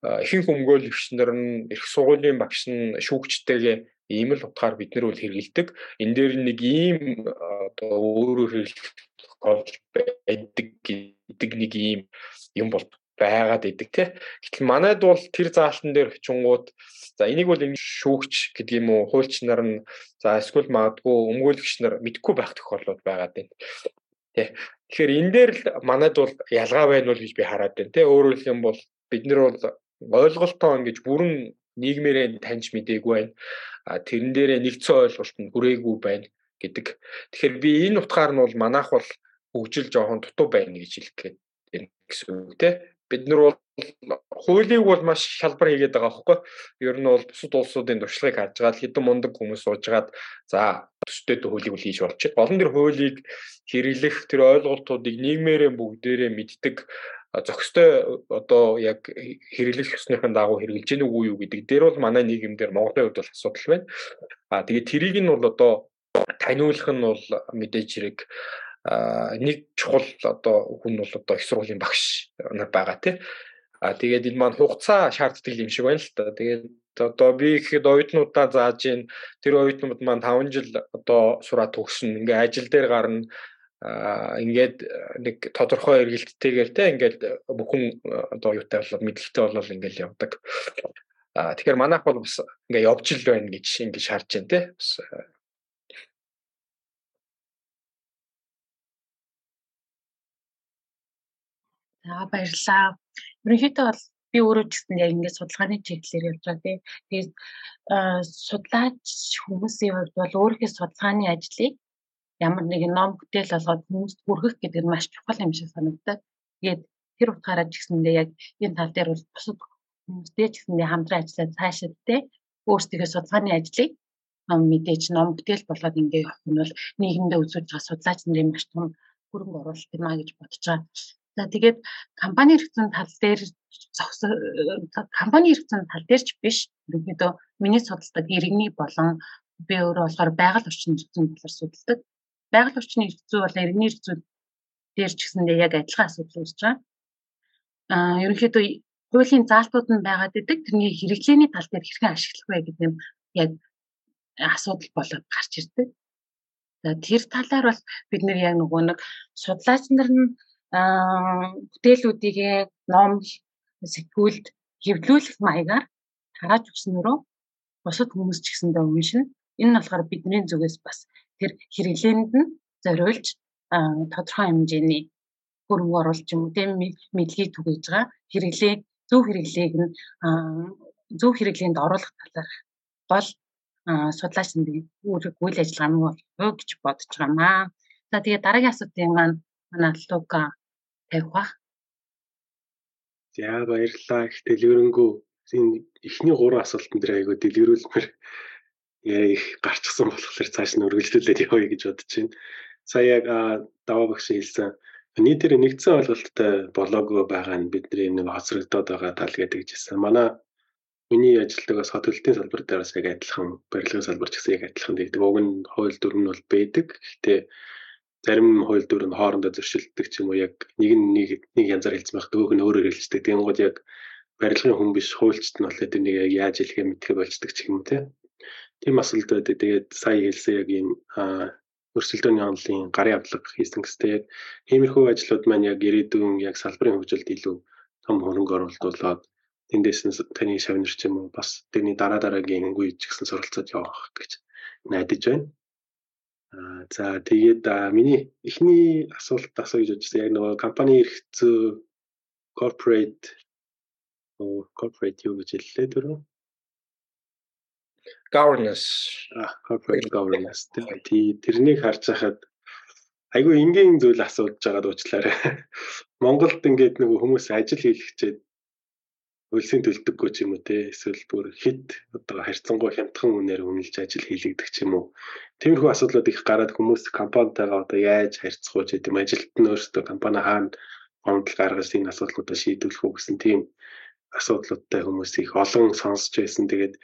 ихэнх өмгөөлөгч нар нь их сургуулийн багш нь шүүгчтэйгээ ийм л утгаар бид нар бол хэрэгэлдэг. Энэ дээр нэг ийм одоо өөрөөр хэлбэл байдаг гэдэг нэг ийм юм бол байгаад идэг те. Гэтэл манайд бол тэр заалтан дээр очингууд за энийг бол энэ шүүгч гэдэг юм уу хуульч нар нь за эсвэл магадгүй өмгөөлөгч нар мэдгүй байх тохиолдлууд байгаад байна. Тэ. Тэгэхээр энэ дээр л манайд бол ялгаа байна уу гэж би хараад байна те. Өөрөөр хэлэх юм бол бид нар бол ойлголтоо ингэж бүрэн нийгмээрээ таньж мдээгүй байна. А тэрэн дээрээ нэгцэн ойлголт нь хүрээгүй байна гэдэг. Тэгэхээр би энэ утгаар нь бол манайх бол хөгжил жоохон дутуу байна гэж хэлэх гээд байна гэсэн үг тийм. Бид нар бол хуулийг бол маш шалбар хийгээд байгаа байхгүй. Ер нь бол бусад улсуудын туршлагыг харж байгаа хэдэн мундаг хүмүүс суужгаад за төстэй хуулийг үл хийж болчих. Олон тэр хуулийг хэрэглэх тэр ойлголтуудыг нийгмээрээ бүгдээрээ мэддэг зохистой одоо яг хэрэглэх ёсныхын дагуу хэрэгжилж гэнэ үгүй юу гэдэг дээр бол манай нийгэмдэр Монголын хувьд бол асуудал байна. А тэгээд тэрийг нь бол одоо таниулах нь бол мэдээж хэрэг нэг чухал одоо хүн бол одоо их сургуулийн багш нар байгаа тий. А тэгээд энэ маань хугацаа шаарддаг юм шиг байна л та. Тэгээд одоо би ихэд оюутнуудаа зааж ийн тэр оюутнууд маань 5 жил одоо сураад төгснө. Ингээ ажил дээр гарна ингээд нэг тодорхой эргэлттэйгээр те ингээд бүхэн одоо юутай болоод мэдлэгтэй болоод ингээд явдаг. А тэгэхээр манайх бол бас ингээд явж л байна гэж ингээд шаарч байна те. Бас За баярлалаа. Ерөнхийдөө бол би өөрөө ч гэсэн яг ингээд судалгааны чиглэлээр явж байгаа тийм. Тэгээд судлаач хүмүүсийн хувьд бол өөрийнхөө судалгааны ажлыг ямар нэгэн ном бүтээл болгоод хүмүүст хүргэх гэдэг нь маш чухал юм шиг санагдаад. Тэгээд тэр утгаараа ч гэсэндээ яг энэ тал дээр бол бусад хүмүүстэй ч гэсэндээ хамтран ажиллаад цаашид те өөрсдийнхөө судалгааны ажлыг мэдээж ном бүтээл болгоод ингээ явах нь бол нийгэмдээ үзүүлж байгаа судлаач нарын маш том хөрөнгө оруулалт юм а гэж бодож байгаа. За тэгээд компани хэрэгцээ тал дээр компани хэрэгцээ тал дээр ч биш. Ерөнхийдөө миний судалдаг иргэний болон би өөрөө болохоор байгаль орчин хэрэгцээ талаар судалдаг байгаль орчны эрхцүү бол иргэний эрхцүү дээр ч гэсэндээ яг адилхан асуудал үүсэж байгаа. Аа ерөнхийдөө хуулийн заалтууд нь байгаад идэг тэрний хэрэглээний тал дээр хэрхэн ашиглах вэ гэдэг нь яг асуудал болоод гарч ирдэг. За тэр талаар бол бид нэр яг нөгөө нэг судлаач нар нь бүтээлүүдийг ном сэтгүүлд хэвлүүлэх маягаар тарааж өгснөрөө бусад хүмүүс ч гэсэндээ уншина. Энэ нь болохоор бидний зүгээс бас тэр хэрэглээнд нь зориулж тодорхой хэмжээний хөрөнгө оруулж юм уу тийм мэдлэгийг түгээж байгаа хэрэглээ зөв хэрэглээг нь зөв хэрэглээнд оруулах талаар гол судлаач нарын үйл ажиллагаа мөн болов гэж бодож байгаамаа. За тэгээ дараагийн асуултын маань манай Лука тавих ба. За баярлалаа. Их дэлгэрэнгүй энэ эхний гурван асуултан дээр айгуу дэлгэрүүлмээр их гарчсан болохоор цааш нь үргэлжлүүлээд явъя гэж бодож байна. Сая яг даваа багш хэлсэн нийтээр нэгдсэн ойлголттой болоогүй байгаа нь бидний нэг хоцрогдоод байгаа тал гэдэг жисэн. Манай миний ажилладаг бас хот төлтийн салбар дээр бас яг адилхан барилгын салбар ч гэсэн яг адилхан гэдэг. Уг нь хууль дүр нь бол байдаг. Гэхдээ зарим хууль дүр нь хоорондоо зөрчилдөг ч юм уу яг нэг нь нэг нэг янзаар хэлсэн байх дөөх нь өөрөөр хэлждэг. Тэнгууд яг барилгын хүн биш хуульчт нь болохоор тэрнийг яг яаж хэлэхээ мэдхэ болцдог ч юм уу тийм асуудал байдаг. Тэгээд сая хэлсэн яг ийм өрсөлдөөний онлын гарын авдлага хийсэн гэстэй яг иймэрхүү ажлууд маань яг ирээдүйн яг салбарын хөгжилд илүү том хөрөнгө оруулалт тэндээс нь таны шавнар ч юм уу бас тэрний дараа дараагийн үе ч гэсэн суралцаад явах гэж найдаж байна. Аа за тэгээд миний эхний асуулт асууж бодсон яг нөгөө компани эрхцүү corporate оо corporate юу гэж хэллээ дөрөв governance corporate governance тий тэрнийг харж байхад айгүй энгийн зүйл асууж байгаад уучлаарай. [laughs] Монголд ингээд нэг хүмүүс ажил хийлгэчээд хөлсийн төлдөггүй ч юм уу те эсвэл бүр хит одоо харьцангуй хямдхан үнээр үнэлж ажил хийлгдэг ч юм уу. Тиймэрхүү асуудлууд их гараад хүмүүс компанитайгаа одоо яаж харьцах уу гэдэг юм ажилт нь өөрсдөө компани хаана гомдол гаргаж энэ асуудлуудаа шийдвэрлэх үү гэсэн тийм асуудлуудтай хүмүүс их олон сонсч байсан. Тэгээд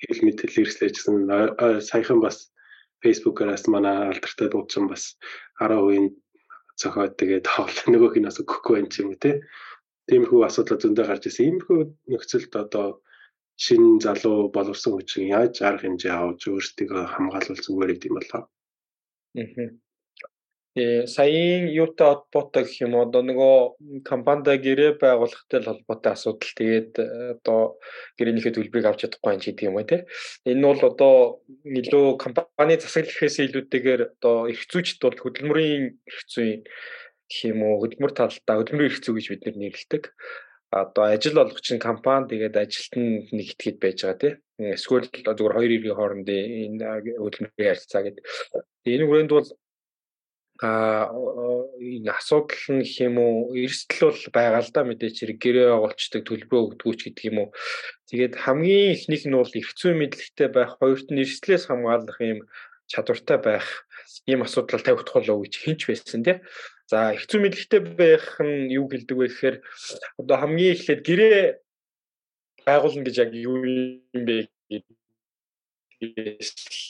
хэл мэтэл эрслэжсэн саяхан бас фейсбүүкээс манай алдартай дуучин бас 10% зохиод тэгээд нөгөөх нь бас өгөхгүй байх юм те. Тиймэрхүү асуудал зөндөө гарч ирсэн. Иймэрхүү нөхцөлд одоо шинэ залуу боловсон хүчин яаж арга хэмжээ авч өөрсдөө хамгаалвал зүгээр гэдэг юм болоо. Аа. Саяын юутай холбоотой гэх юм одоо нөгөө компанида гэрээ байгуулахтай холбоотой асуудал тэгээд э, одоо гэрээнийхээ төлбөрийг авч чадахгүй юм чи гэдэг юм аа тий. Энэ бол одоо илүү компани засаглахээс илүүтэйгээр одоо эрх зүйчд бол хөдөлмөрийн эрх зүй гэх юм уу хөдөлмөр талдаа хөдөлмөрийн эрх зүй гэж бид нэр нэрлэдэг. Одоо ажил олгох чинь компани тэгээд ажилтнанд нэг итгэж байж байгаа тий. Эсвэл зүгээр хоёр иргэн хоорондын энэ хөдөлмөрийн харьцаа гэдэг. Энэ хүрээнд бол а энэ асуудал нь гэх юм уу? Эрсдэл бол байгаа л да мэдээч хэрэг гэрээ байгуулцдаг төлбөрөө өгдгүүч гэдэг юм уу? Тэгээд хамгийн ихнийх нь бол эрхцүү мэдлэгтэй байх хоёрт нь эрсдлээс хамгаалах юм чадвартай байх ийм асуудал тавигдах болов гэж хинч байсан тий. За эрхцүү мэдлэгтэй байх нь юу гэлдэг вэ гэхээр одоо хамгийн эхлээд гэрээ байгуулна гэж яг юу юм бэ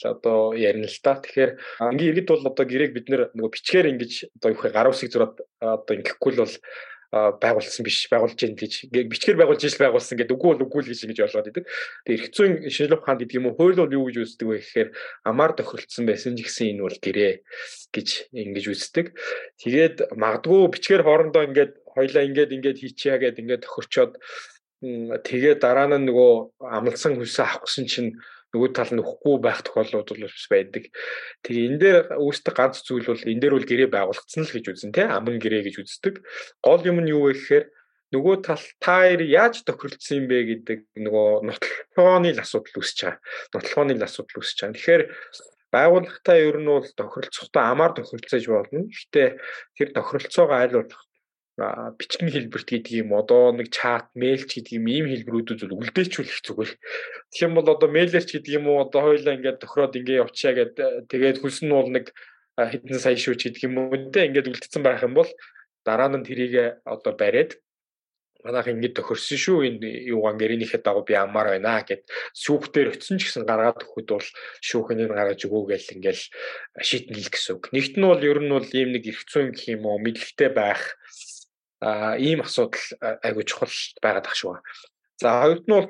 одоо ярина л та. Тэгэхээр ингийн иргэд бол одоо гэрээг бид нөгөө бичгээр ингэж одоо юу хэ гар усыг зураад одоо ингэхгүй л бол байгуулсан биш байгуулж гин гэж бичгээр байгуулж ижил байгуулсан гэдэг үгүй бол үгүй л гэж ингэж ойлгоод идэг. Тэгээ эрх зүйн шинжилгээ ухаанд гэдэг юм уу хууль бол юу гэж үздэг вэ гэхээр амаар тохиролцсон байсан ч гэсэн энэ бол гэрээ гэж ингэж үздэг. Тэгээд магадгүй бичгээр хоорондоо ингээд хоёлаа ингээд ингээд хийчихье гэдэг ингээд тохирчоод тэгээ дараа нь нөгөө амлсан хүсээ авах гэсэн чинь нөгөө тал нь өгөхгүй байх тохиолдлууд бол бас байдаг. Тэгээ энэ дээр үүсдэг ганц зүйл бол энэ дээр бол гэрээ байгуулагдсан л гэж үзэн тий аман гэрээ гэж үздэг. Гол юм нь юу вэ гэхээр нөгөө тал таар яаж тохиролцсон юм бэ гэдэг нөгөө нотлохооны л асуудал үүсэж байгаа. Нотлохооны л асуудал үүсэж байгаа. Тэгэхээр байгууллагатай ер нь бол тохиролцохдоо амаар тохиролцож болно. Гэхдээ тэр тохиролцоогоо болох бичгийн хэлбэрт гэдэг юм одоо нэг чат, мэйлч гэдэг юм ийм хэлбэрүүдэд бол үлдээчүүлэх зүгээр. Тэгэх юм бол одоо мэйлэрч гэдэг юм уу одоо хоёлаа ингээд тохироод ингээд явчаа гэд тэгээд хүс нь бол нэг хэдэн сая шүү ч гэдэг юм уу те ингээд үлдсэн байх юм бол дараа нь тэрийг одоо бариад манайх ингэж тохирсон шүү энэ юугаан гэрэнийхээ дагуу би амаар байна гэд шүүхтэр өцсөн ч гэсэн гаргаад өгөхөд бол шүүхнийг гаргаж өгөө гэл ингээл шийднэ л гэсэн үг. Нэгт нь бол ер нь бол ийм нэг эрх зүйн гэх юм уу мэдлэгтэй байх ийм асуудал айгүй чухал байгаад ах шүү. За хоёрд нь бол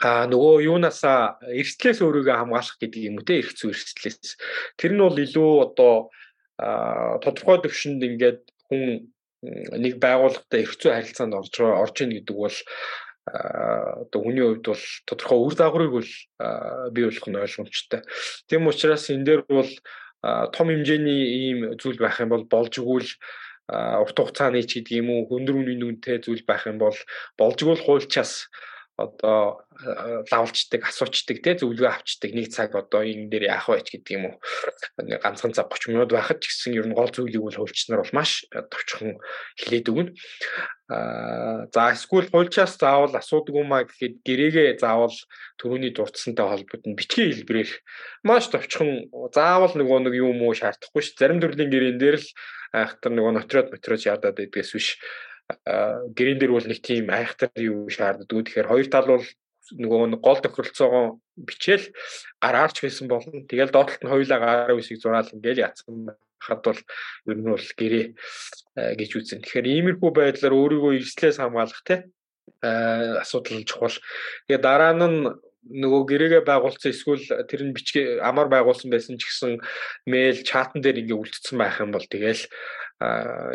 а нөгөө юунасаа эрсдлээс өөрийгөө хамгаалах гэдэг юм үү те эрх зүй эрсдлээс тэр нь бол илүү одоо тодорхой төвшөнд ингээд хүн нэг байгууллагатай эрх зүй харилцаанд орж орж ийн гэдэг бол одоо хүний хувьд бол тодорхой үр дагаврыг бол бий болох нь ойлгомжтой. Тийм учраас энэ дээр бол том хэмжээний ийм зүйл байх юм бол болж игүүл урт хугацааны ч гэдэг юм уу өндөр үнийн үнэтэй зүйл байх юм бол болж игүүл хуульчаас одоо лавлцдаг, асуучдаг те зөвлөгөө авчдаг нэг цаг одоо энэ дээр яах вэ гэдэг юм уу. ганцхан цаг 30 минут байхад ч гэсэн ер нь гол зүйлийг бол хуульчнаар бол маш товчхон хэлээд өгнө. Аа за эсвэл хуульчаас заавал асуудаггүй маа гэхэд гэрээгээ заавал төрөний дурдсантай холбогдно бичгийн хэлбэрээр маш товчхон заавал нөгөө нэг юм уу шаардахгүй ш. Зарим төрлийн гэрээн дээр л айхтар нөгөө нотроод мотроод яадаад байдгээс биш гэрэн дээр бол нэг тийм айхтар юу шаарддаг. Тэгэхээр хоёр тал бол нөгөө гол тохиролцоогоо бичээл гараарч байсан болно. Тэгэл доотлолт нь хоёулаа 19-ийг зураал ингээл яатсан хад бол ер нь бол гэрээ гэж үзэн. Тэгэхээр иймэрхүү байдлаар өөрийгөө эрслээс хамгаалах те асуудал чухал. Тэгээ дараа нь нөгөө гэрээгээ байгуулсан эсвэл тэр нь бичгээ амар байгуулсан байсан ч гэсэн мэйл чатан дээр ингээ үлдсэн байх юм бол тэгэл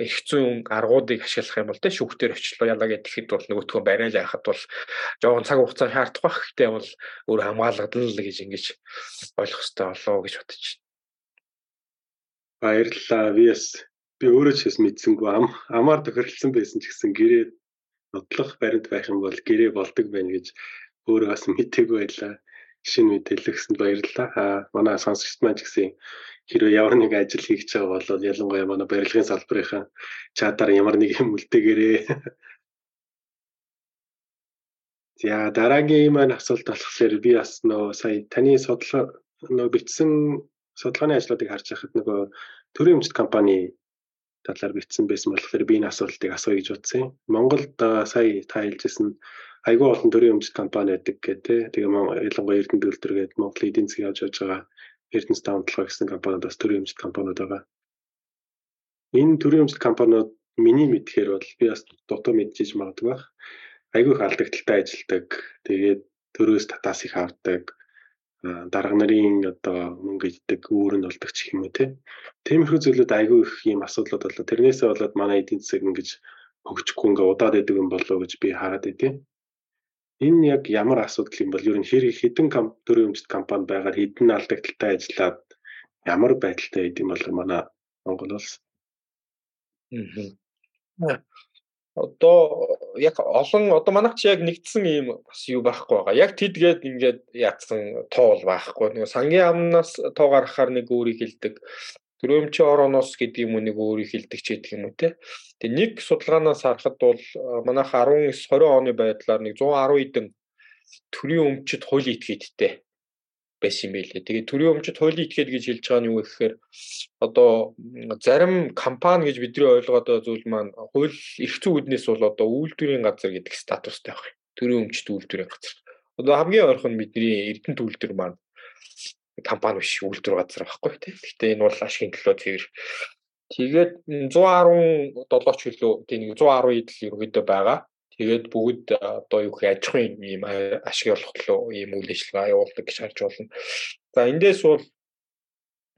их зүүн аргуудыг ашиглах юм бол тэ шүүхтэр очлоо ялаа гэхэд бол нөгөөтгөө барайл яхад бол жоохон цаг хугацаа шаардах бах гэхдээ бол өөр хамгаалагдал л гэж ингэж ойлгох хэрэгтэй болоо гэж бодож байна. Баярлалаа. Виэс би өөрөө ч бас мэдсэнгүй ам амаар тохиролцсон байсан ч гэсэн гэрээ нотлох баримт байх юм бол гэрээ болдог байна гэж өөрөө бас мэдээгүй байлаа. Шинэ мэдээлэл өгсөнд баярлалаа. Аа манай сонсогчд маань ч гэсэн хэрвээ ямар нэг ажил хийж байгаа бол ялангуяа манай барилгын салбарынхаа чатаар ямар нэг юм үлдээгээрээ. [laughs] За дараагийн маань асуулт болохоор би бас нөө сая таны судалгаа нөө бичсэн судалгааны ажлуудыг харж байхад нөгөө төрийн өмчт компани талаар бичсэн байсан болохоор би энэ асуултыг асууя гэж утсан юм. Монголд сая та хэлжсэн айгүй олон төрийн өмчт компани байдаг гэдэг. Тэгээ ялангуяа Эрдэнэ төлтөр гэдэг Монголын эдийн засгийг авч явж байгаа Эрдэнэс даунтлага гэсэн компаниуд бас төрийн өмчт компаниуд байгаа. Энэ төрийн өмчт компаниуд миний мэдхээр бол би бас дутуу мэдчихэж магадгүй байх. Айгүй их алдагдaltaй ажилладаг. Тэгээд төрөөс татаас их авдаг. дарга нарын одоо мөнгө иддэг нь болдог ч юм уу тий. Тиймэрхүү зүйлүүд айгүй их ийм асуудлууд болоо. Тэрнээсээ болоод манай эдийн засаг ингэж хөгжихгүй ингээ удаад идэг юм болоо гэж би хараад идэв. Энэ яг ямар асуудал юм бол ер нь хэрэг хэдэн төрийн өмчт компани байгаад хэдэн алдагдaltaй ажиллаад ямар байдалтай байд юм бол манай Монгол улс. Одоо яг олон одоо манайх чи яг нэгдсэн ийм бас юу байхгүй байгаа. Яг тэдгээд ингээд яатсан тоол байхгүй. Нөгөө сангийн амнаас тоо гаргахаар нэг өөрийг хэлдэг төрөөмчийн орооноос гэдэг юм уу нэг өөрийг хилдэг ч гэдэг юм уу те. Тэгээ нэг судалгаанаас харахад бол манайх 19 20 оны байдлаар нэг 110 эдэн төрийн өмчөд хуулийн этгээдтэй байсан юм байлээ. Тэгээ төрийн өмчөд хуулийн этгээд гэж хэлж байгаа нь юу гэхээр одоо зарим компани гэж бидний ойлгоод байгаа зүйл маань хууль эрх зүйн үднээс бол одоо үйлдвэрийн газар гэдэг статустай байна. Төрийн өмчөд үйлдвэрийн газар. Одоо хамгийн ойрхон бидний Эрдэнэт үйлдвэр маань компани биш үйлдвэр газар байхгүй тийм. Гэхдээ энэ бол ашигын төлөө цэвэр. Тэгээд 117 ч үлээ тийм 110 идэл ерөөдөө байгаа. Тэгээд бүгд одоо юу гэх аж ахуйн ийм ашиг олох төлөө ийм үйл ажиллагаа явуулдаг гэж харж байна. За эндээс бол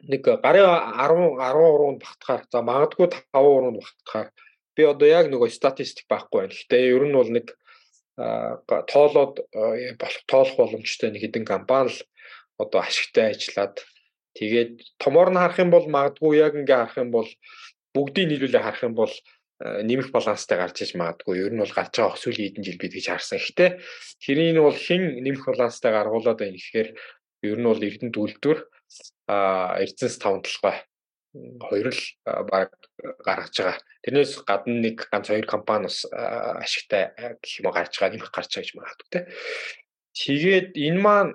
нэг гарын 10 13-нд багтахаар за магадгүй 5%-нд багтахаар би одоо яг нөгөө статистик байхгүй байна. Гэхдээ ер нь бол нэг тоолоод болох тоолох боломжтой нэг хэдэн компани л одоо ашигтай ажиллаад тэгээд томоор нь харах юм бол магадгүй яг ингээ харах юм бол бүгдийг нийлүүлээ харах юм бол э, нэмэх баланстай гарч иж магадгүй. Ер нь бол гарч байгаа сүүлийн хэдэн жил бид гэж харсан. Гэхдээ тэрийг нь бол хэн нэмэх баланстай гаргуулад байна гэхээр ер нь бол Эрдэнэт үйлдвэр а Эрдэнэс таван толгой хоёр л баг гаргаж байгаа. Тэрнээс гадна нэг ганц хоёр компани бас ашигтай гэх юм гарч байгаа, нэмэх гарч байгаа гэж магадгүй те. Тэгээд энэ маань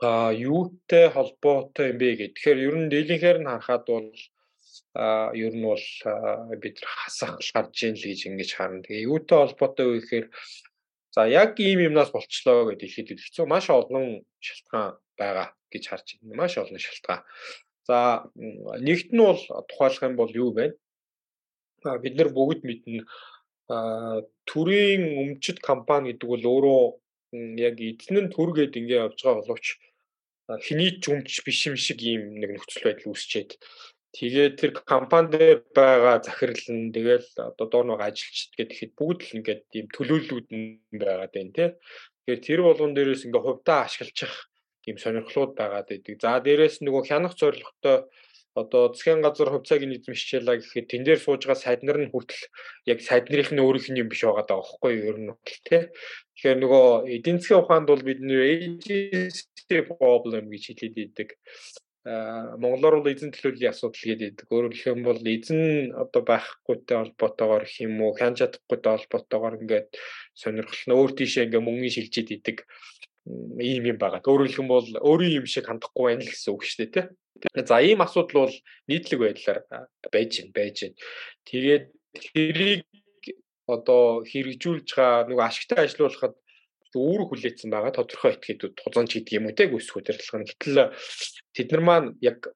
а юутай холбоотой юм бэ гэх. Тэгэхээр ер нь дийлэнхээр нь харахад бол а ер нь бол бид хасах гарч ийн л гэж ингэж харна. Тэгээ юутай холбоотой вэ гэхээр за яг ийм юмнаас болчлоо гэдэг ихэд хэцүү маш олон шалтгаан байгаа гэж харж байна. Маш олон шалтгаан. За нэгт нь бол тухайлах юм бол юу вэ? Бид нар бүгд мэднэ төрийн өмчит компани гэдэг бол өөрөө яг эзэн нь түргээд ингээ явж байгаа боловч хэний ч өмч биш юм шиг ийм нэг нөхцөл байдал үүсчээд тэгээд тэр компани дээр байгаа захирал нь тэгэл одоо доор нэг ажилчид гэхэд бүгд л ингээд ийм төлөөллүүд нь байгаад байна тий. Тэгэхээр тэр болгон дээрээс ингээ хувьдаа ашиглах ийм сонирхлууд байгаад байдаг. За дээрээс нөгөө хянах зорилготой одоо засгийн газар хувьцаагийн нийтэм хичээлээ гэхэд тэн дээр сууж байгаа сайд нар нь хүртэл яг сайд нарын нь өөрийнх нь юм биш байгаа даа байхгүй юу ер нь бол тий. Тэгэхээр нөгөө эдийн засгийн ухаанд бол бид нэр agency problem гэж хэлээд идэг. Аа монголоор бол эзэн төлөөллийн асуудал гэдэг. Өөрөөр хэлэх юм бол эзэн одоо байхгүйтэй холбоотойгоор гэх юм уу, хян чадахгүйтэй холбоотойгоор ингээд сонирхол нь өөр тийшээ ингээд мөнгөний шилжиж идэг ийм юм байгаа. Өөрөөр хэлэх юм бол өөрийн юм шиг хандахгүй байна л гэсэн үг шүү дээ, тий. За ийм асуудал бол нийтлэг байдлаар байж байна, байж байна. Тэгээд тэрийг одоо хэрэгжүүлж байгаа нөгөө ашигтай ажилуулахад өөр хүлээсэн байгаа тодорхой этгээдүүд тулгамж гэдэг юм уу те гүйс хөдөлгөөн нь гэтэл тэд нар маань яг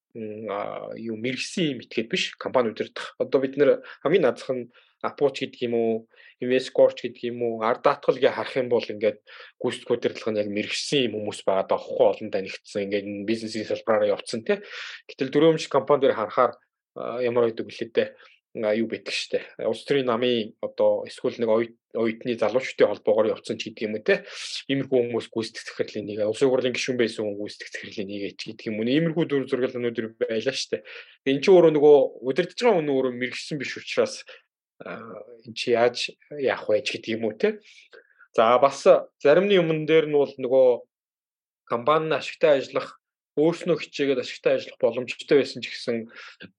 юу мэрэгсэн юм этгээд биш компани удирдах одоо бид нэр хамгийн наазах нь апproach гэдэг юм уу Invescorch гэдэг юм уу ард даатгалыг харах юм бол ингээд гүйцэтгэх удирдлага нь яг мэрэгсэн юм хүмүүс байгаа даа хохоо олон танигдсан ингээд бизнесийн салбараараа явцсан тий. Гэтэл дөрөвмж компани дээр харахаар ямар байдаг вүлээ дээ юу битг штэ. Улс төрийн намын одоо эсвэл нэг оюутны залуучдын холбоогоор явцсан ч гэдэг юм уу те. Иймэрхүү хүмүүс гүйцэтгэх захирлын нэг улсын хурлын гишүүн байсан хүн гүйцэтгэх захирлын нэгэч гэдэг юм уу. Иймэрхүү дүр зураг өнөөдөр байлаа штэ. Энд чинь өөрөө нөгөө удирдах байгаа хүн өөрөө мэрэгсэн биш учраас эн чи яаж яах вэ гэдэг юм уу те. За бас заримны юмн дээр нь бол нөгөө компани ашигтай ажиллах өөрснөө хичээгээд ашигтай ажиллах боломжтой байсан ч гэсэн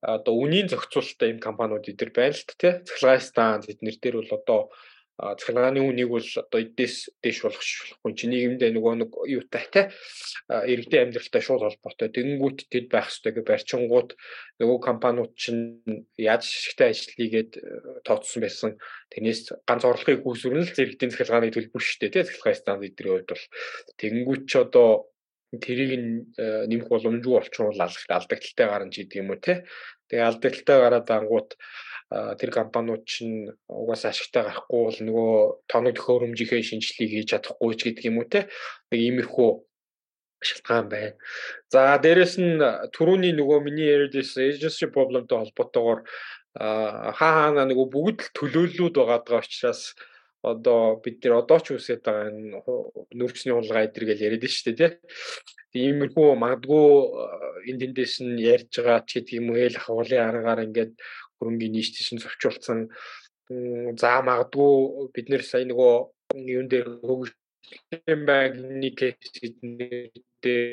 одоо үнийн зохицуулалттай юм компаниуд эдгээр байна л те. Цахилгаан станц эднэр дээр бол одоо цахилгааны үнийг бол одоо эдээс дэш болгохгүй чи нийгэмдээ нөгөө нэг юутай те иргэдийн амьдралтай шууд холбоотой. Тэгэнгүүт тэд байх хэрэгтэй гэж барьчингууд нөгөө компаниуд чинь яаж шигтэй ажил хийгээд э, тооцсон байсан. Тэрнээс ганц орлогыг үүсвэрнэ л иргэдийн цахилгааны төлбөр шүү дээ те цахилгаан станц эдний хувьд бол. Тэгэнгүүт ч одоо тэрийг э, нэмэх боломжгүй болчихвол алдагдaltaй гарна ч гэдэг юм уу те. Тэгээ алдагдaltaй гараад ангууд тэр компаниуд чинь угаасаа ашигтай гарахгүй бол нөгөө тоног төхөөрөмжийнхээ шинжилгээг хийж чадахгүй ч гэдэг юм уу те нэг иймэрхүү шалтгаан байна. За дээрэс нь түрүүний нөгөө миний яриадээс agency problemтэй холбоотойгоор хаа хаана нөгөө бүгд л төлөөллүүд байгаа учраас одоо бид нэр одоо ч үсээд байгаа энэ нүүрчний хулгай эдэр гэж яриад шүү дээ тий. Иймэрхүү магадгүй энэ тэндээс нь ярьж байгаа ч гэдэг юм уу хэл хавлын аргаар ингээд хөрөнгөний нийтээс нь зөрчилдсөн за магадгүй бид нэр сая нөгөө юун дээр хөгжлийн банкны кейсээр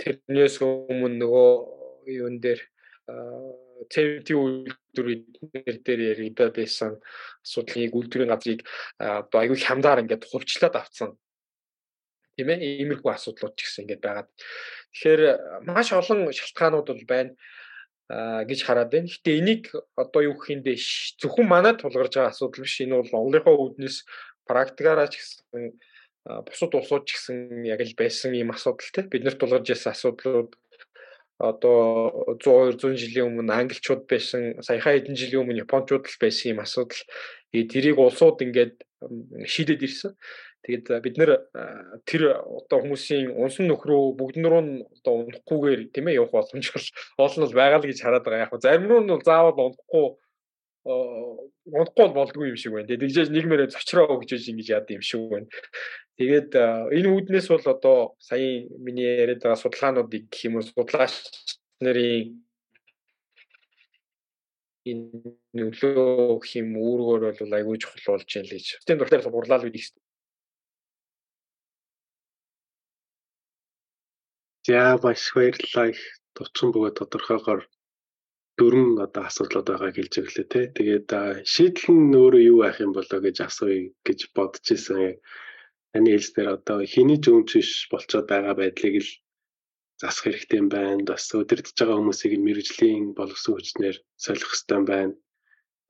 тэрнээс өмнө нөгөө юун дээр цэвти үйлдвэр дээр яриад байсан асуудлыг үйлдвэрийн газрыг аюул хямдаар ингээд хувьчлаад авцсан тийм ээ иймэрхүү асуудлууд ч гэсэн ингээд байгаад. Тэгэхээр маш олон шалтгаанууд бол байна гэж хараад байна. Гэтэ энийг одоо юу гэх юм бэ? Зөвхөн манад тулгарч байгаа асуудал биш. Энэ бол Монголынхоо үүднээс практикаараа ч гэсэн бусад улсууд ч гэсэн яг л байсан юм асуудал те. Бид нарт тулгарч байсан асуудлууд одоо 100 200 жилийн өмнө англичууд байсан, саяхан хэдэн жилийн өмнө японочууд л байсан юм асуудал. Тэрийг улсууд ингээд шийдээд ирсэн. Тэгээд бид нэр тэр одоо хүмүүсийн унсан нөхрөө бүгднөрөө нь одоо унахгүйгээр тийм ээ явах боломж бол олон бол байгаа л гэж хараад байгаа. Яг зарим нь бол заавал унахгүй унахгүй болдгүй юм шиг байна. Тэгжээж нийгмээрээ зочроо гэж ингэж яад юм шиг байна. Тэгээд энэ үүднээс бол одоо сая миний яриад байгаа судалгаануудыг гэх юм уу судлаач нарын энэ нөлөө гэх юм үүргээр бол аягүй чухал болж байна л гэж. Тэнд дуртай бурлаа л үдих За маш баярлалаа их товчхон бөгөөд тодорхойгоор дөрвөн одоо асуудлууд байгааг хэлж өглөө те. Тэгээд шийдэл нь өөрөө юу байх юм болоо гэж асууя гэж бодож исэн. Таны хэлснээр одоо хэний зөвмж биш болцоод байгаа байдлыг л засах хэрэгтэй юм байна. Бас өдөртөж байгаа хүмүүсийг мэрэгжлийн боловсон хүчнээр солих хэрэгтэй юм байна.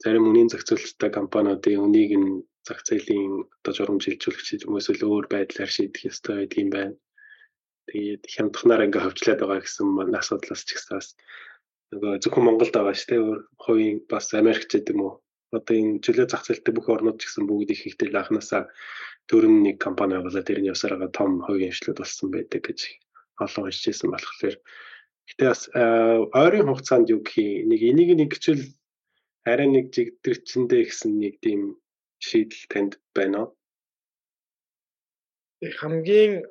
Зарим үнийн зохицуулалттай компаниудын үнийг нь зах зээлийн одоо журамжилжүүлэгч хүмүүс л өөр байдлаар шийдэх ёстой байдаг юм байна Тэгээд хямдхнаар ингээ хөвчлээд байгаа гэсэн асуудлаас ч бас нөгөө зөвхөн Монголд байгаа шүү дээ. Өөр хувийн бас Америкч гэдэг юм уу одоо энэ чөлөө зах зээлтэй бүх орнууд ч гэсэн бүгд их ихтэй анханасаа дөрөв нэг компани байгуулаад тэрний явсараа том хувийн хвшлүүд болсон байдаг гэж олон уншижсэн болохоор гэтээ бас ойрын хугацаанд юу гэх юм нэг энийг нэг хичээл арай нэг жигдэрчэндээ гэсэн нэг тийм шийдэл танд байна уу? Хамгийн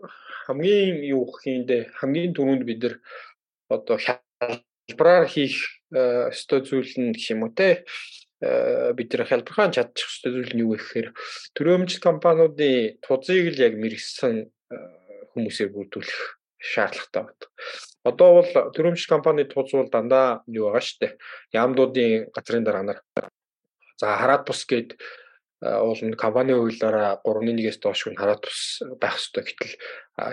хамгийн юу бэ? Хамгийн түрүүнд бид нар одоо хялбараар хийх өстой зүйл нь гэх юм уу те бид нар хялбархан чадчих өстой зүйл нь юу гэхээр төрөөмжл компаниудын тузыг л яг мэрэгсэн хүмүүсээр бүрдүүлэх шаардлагатай байна. Одоо бол төрөмжл компани туз бол дандаа юу байгаа шүү дээ. Яамдуудын газрын дараа нар за хараад бус гээд уул нь компани хуулиараа 3.1-ээс доош нь хараад бус байх ёстой. Гэтэл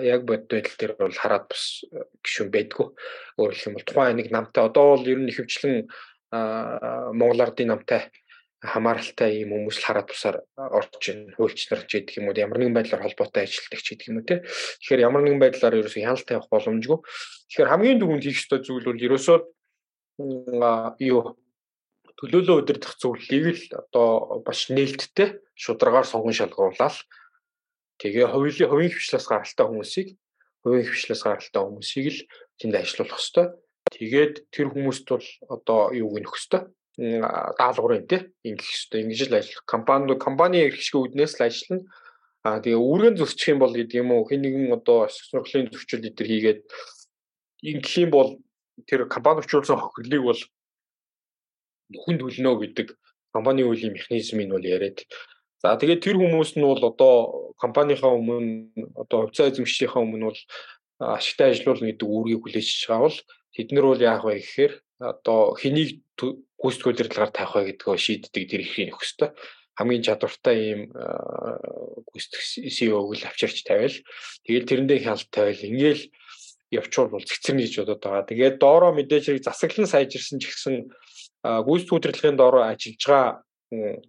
яг бод байдал дээр бол хараад бус гişүн байдгүй. Өөрөөр хэлбэл тухайн нэг намтай одоо бол ер нь ихэвчлэн Монгол ардын намтай хамааралтай ийм хүмүүс л хараад тусаар орж ийн хуульч нар ч гэдэг юм уу ямар нэгэн байдлаар холбоотой ажилтдаг ч гэдэг юм уу те. Тэгэхээр ямар нэгэн байдлаар ерөөсөө хяналт тавих боломжгүй. Тэгэхээр хамгийн түрүүнд хийх ёстой зүйл бол ерөөсөө юу төлөөлөө удирдах зөвлөлийг л одоо бас нээлттэй шударгаар сонгон шалгуулаад тэгээ хувийн хувийн хвшлээс гаралтай хүмүүсийг хувийн хвшлээс гаралтай хүмүүсийг л тэнд ажиллуулах ёстой. Тэгээд тэр хүмүүст бол одоо юуг нөх ёстой даалгаврын тий ингэх хэрэгтэй ингэж л ажиллах компани компани эрхшиг үүднээс л ажиллана а тэгээ үүргэн зөрчих юм бол гэдэг юм уу? Хэн нэгэн одоо сонирхлын зөрчил эдэр хийгээд ингэх юм бол тэр компани өчүүлсэн хохирлыг бол нүхэн төлнө гэдэг компани үеийн механизмыг бол яриад. За тэгээд тэр хүмүүс нь бол одоо компанийнхаа өмнө одоо хувьцаа эзэмшийнхаа өмнө бол ашигтай ажиллуулна гэдэг үүргийг хүлээж байгаа бол тэд нар бол яах вэ гэхээр одоо хэнийг гүйцэтгэх удирдлагаар тавих вэ гэдгөө шийддэг тэр ихийг нөх хөстэй хамгийн чадвартай ийм гүйцэтгэх CEO-г л авчирч тавиал. Тэгэл тэрэндээ хяналт тавиал. Ингээл явчвал бол цэцэрнэ гэж бодоод байгаа. Тэгээд доороо мэдээж хэрэг засаглан сайжирсан ч гэсэн гүйцэтгэх удирдлагын доороо ажиллаж байгаа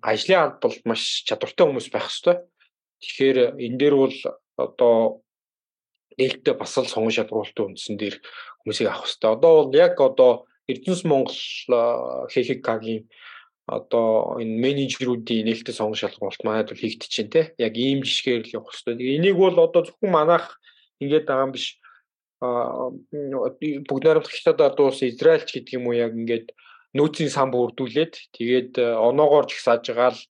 ажлын алба бол маш чадвартай хүмүүс байх ёстой. Тэгэхээр энэ дээр бол одоо нээлттэй бас л сонгон шалгуулалтын үндсэн дээр хүмүүсийг авах хэрэгтэй. Одоо бол яг одоо Эрдэнэс Монгол ХХК-гийн одоо энэ менежерүүдийн нээлттэй сонгон шалгуулалт манайд бол хийгдэж чинь те яг ийм жишгээр л явах хэрэгтэй. Энийг бол одоо зөвхөн манайх ингээд байгаа юм биш бүгд найрамдах хятад улс Израиль ч гэдэг юм уу яг ингээд нөөцийн сан бүрдүүлээд тэгээд оноогоор жигсааж байгаа л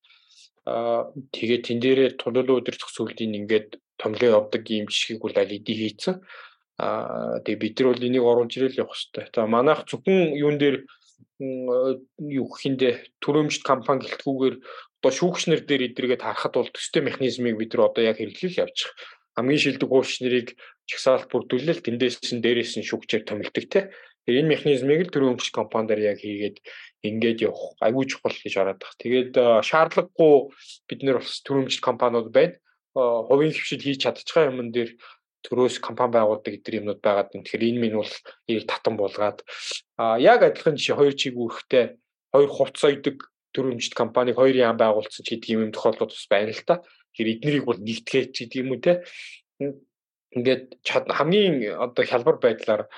тэгээд тэн дээрээ тулуулуу өдр зөксүүлдийн ингээд томлоо явдаг ийм жишгийг бол аль эдий хийцэн Аа тэгээ бид нар бол энийг оруулж ирэл явах хэрэгтэй. За манайх зөвхөн юун дээр юу гэхиндэ төрөмжт компани гэлтгүүгээр одоо шүүгчнэр дээр эдэргээд харахад бол төстэй механизмыг бид нар одоо яг хэрэглэл явчих. Хамгийн шилдэг хуульчнэрыг чагсаалт бүрдүүлэл тэндээс нь дээрээс нь шүүгчээр томилдог те. Тэгээ энэ механизмыг л төрөмжт компанидаар яг хийгээд ингээд явах айгүй чухал гэж хараад байна. Тэгээд шаардлагагүй бид нэр бас төрөмжт компаниуд байна. Хувийн хвшил хийж чадчихсан юмн дээр төрөөс компани байгуулдаг эдгээр юмнууд байгаад байна. Тэгэхээр энэ минь бол ийг татан булгаад яг адилхан жишээ хоёр чиг үүрэгтэй хоёр хувц соёдаг төрөмжт компаниг хоёр яам байгуулсан ч гэдэг юм тохиолдлууд бас байна л та. Тэгэхээр эднэрийг бол нэгтгэж гэдэг юм уу те. Ингээд хамгийн одоо хялбар байдлаар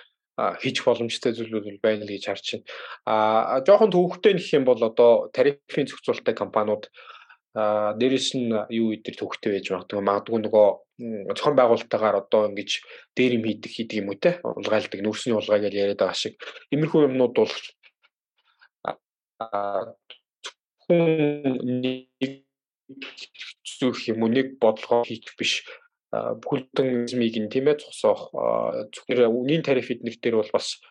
хийж боломжтой зүйлүүд байна л гэж харж байна. А жоохон төвөгтэй нэх юм бол одоо тарифын зохицуулалттай компаниуд а дээрэс нь юу идэр төвхтэй байж магадгүй магадгүй нөгөө зохион байгуулалтаагаар одоо ингэж дээр юм хийдэг хийдэг юм уу те улгайлдаг нүрсний улгай гэж яриад байгаа шиг. Иймэрхүү юмнууд бол хүн нэг зүрх юм уу? Нэг бодлогоо хийх биш бүхэлдэн эзмийг нь тийм ээ цусоох зөвхөн үнийн тариф эднэр дээр бол бас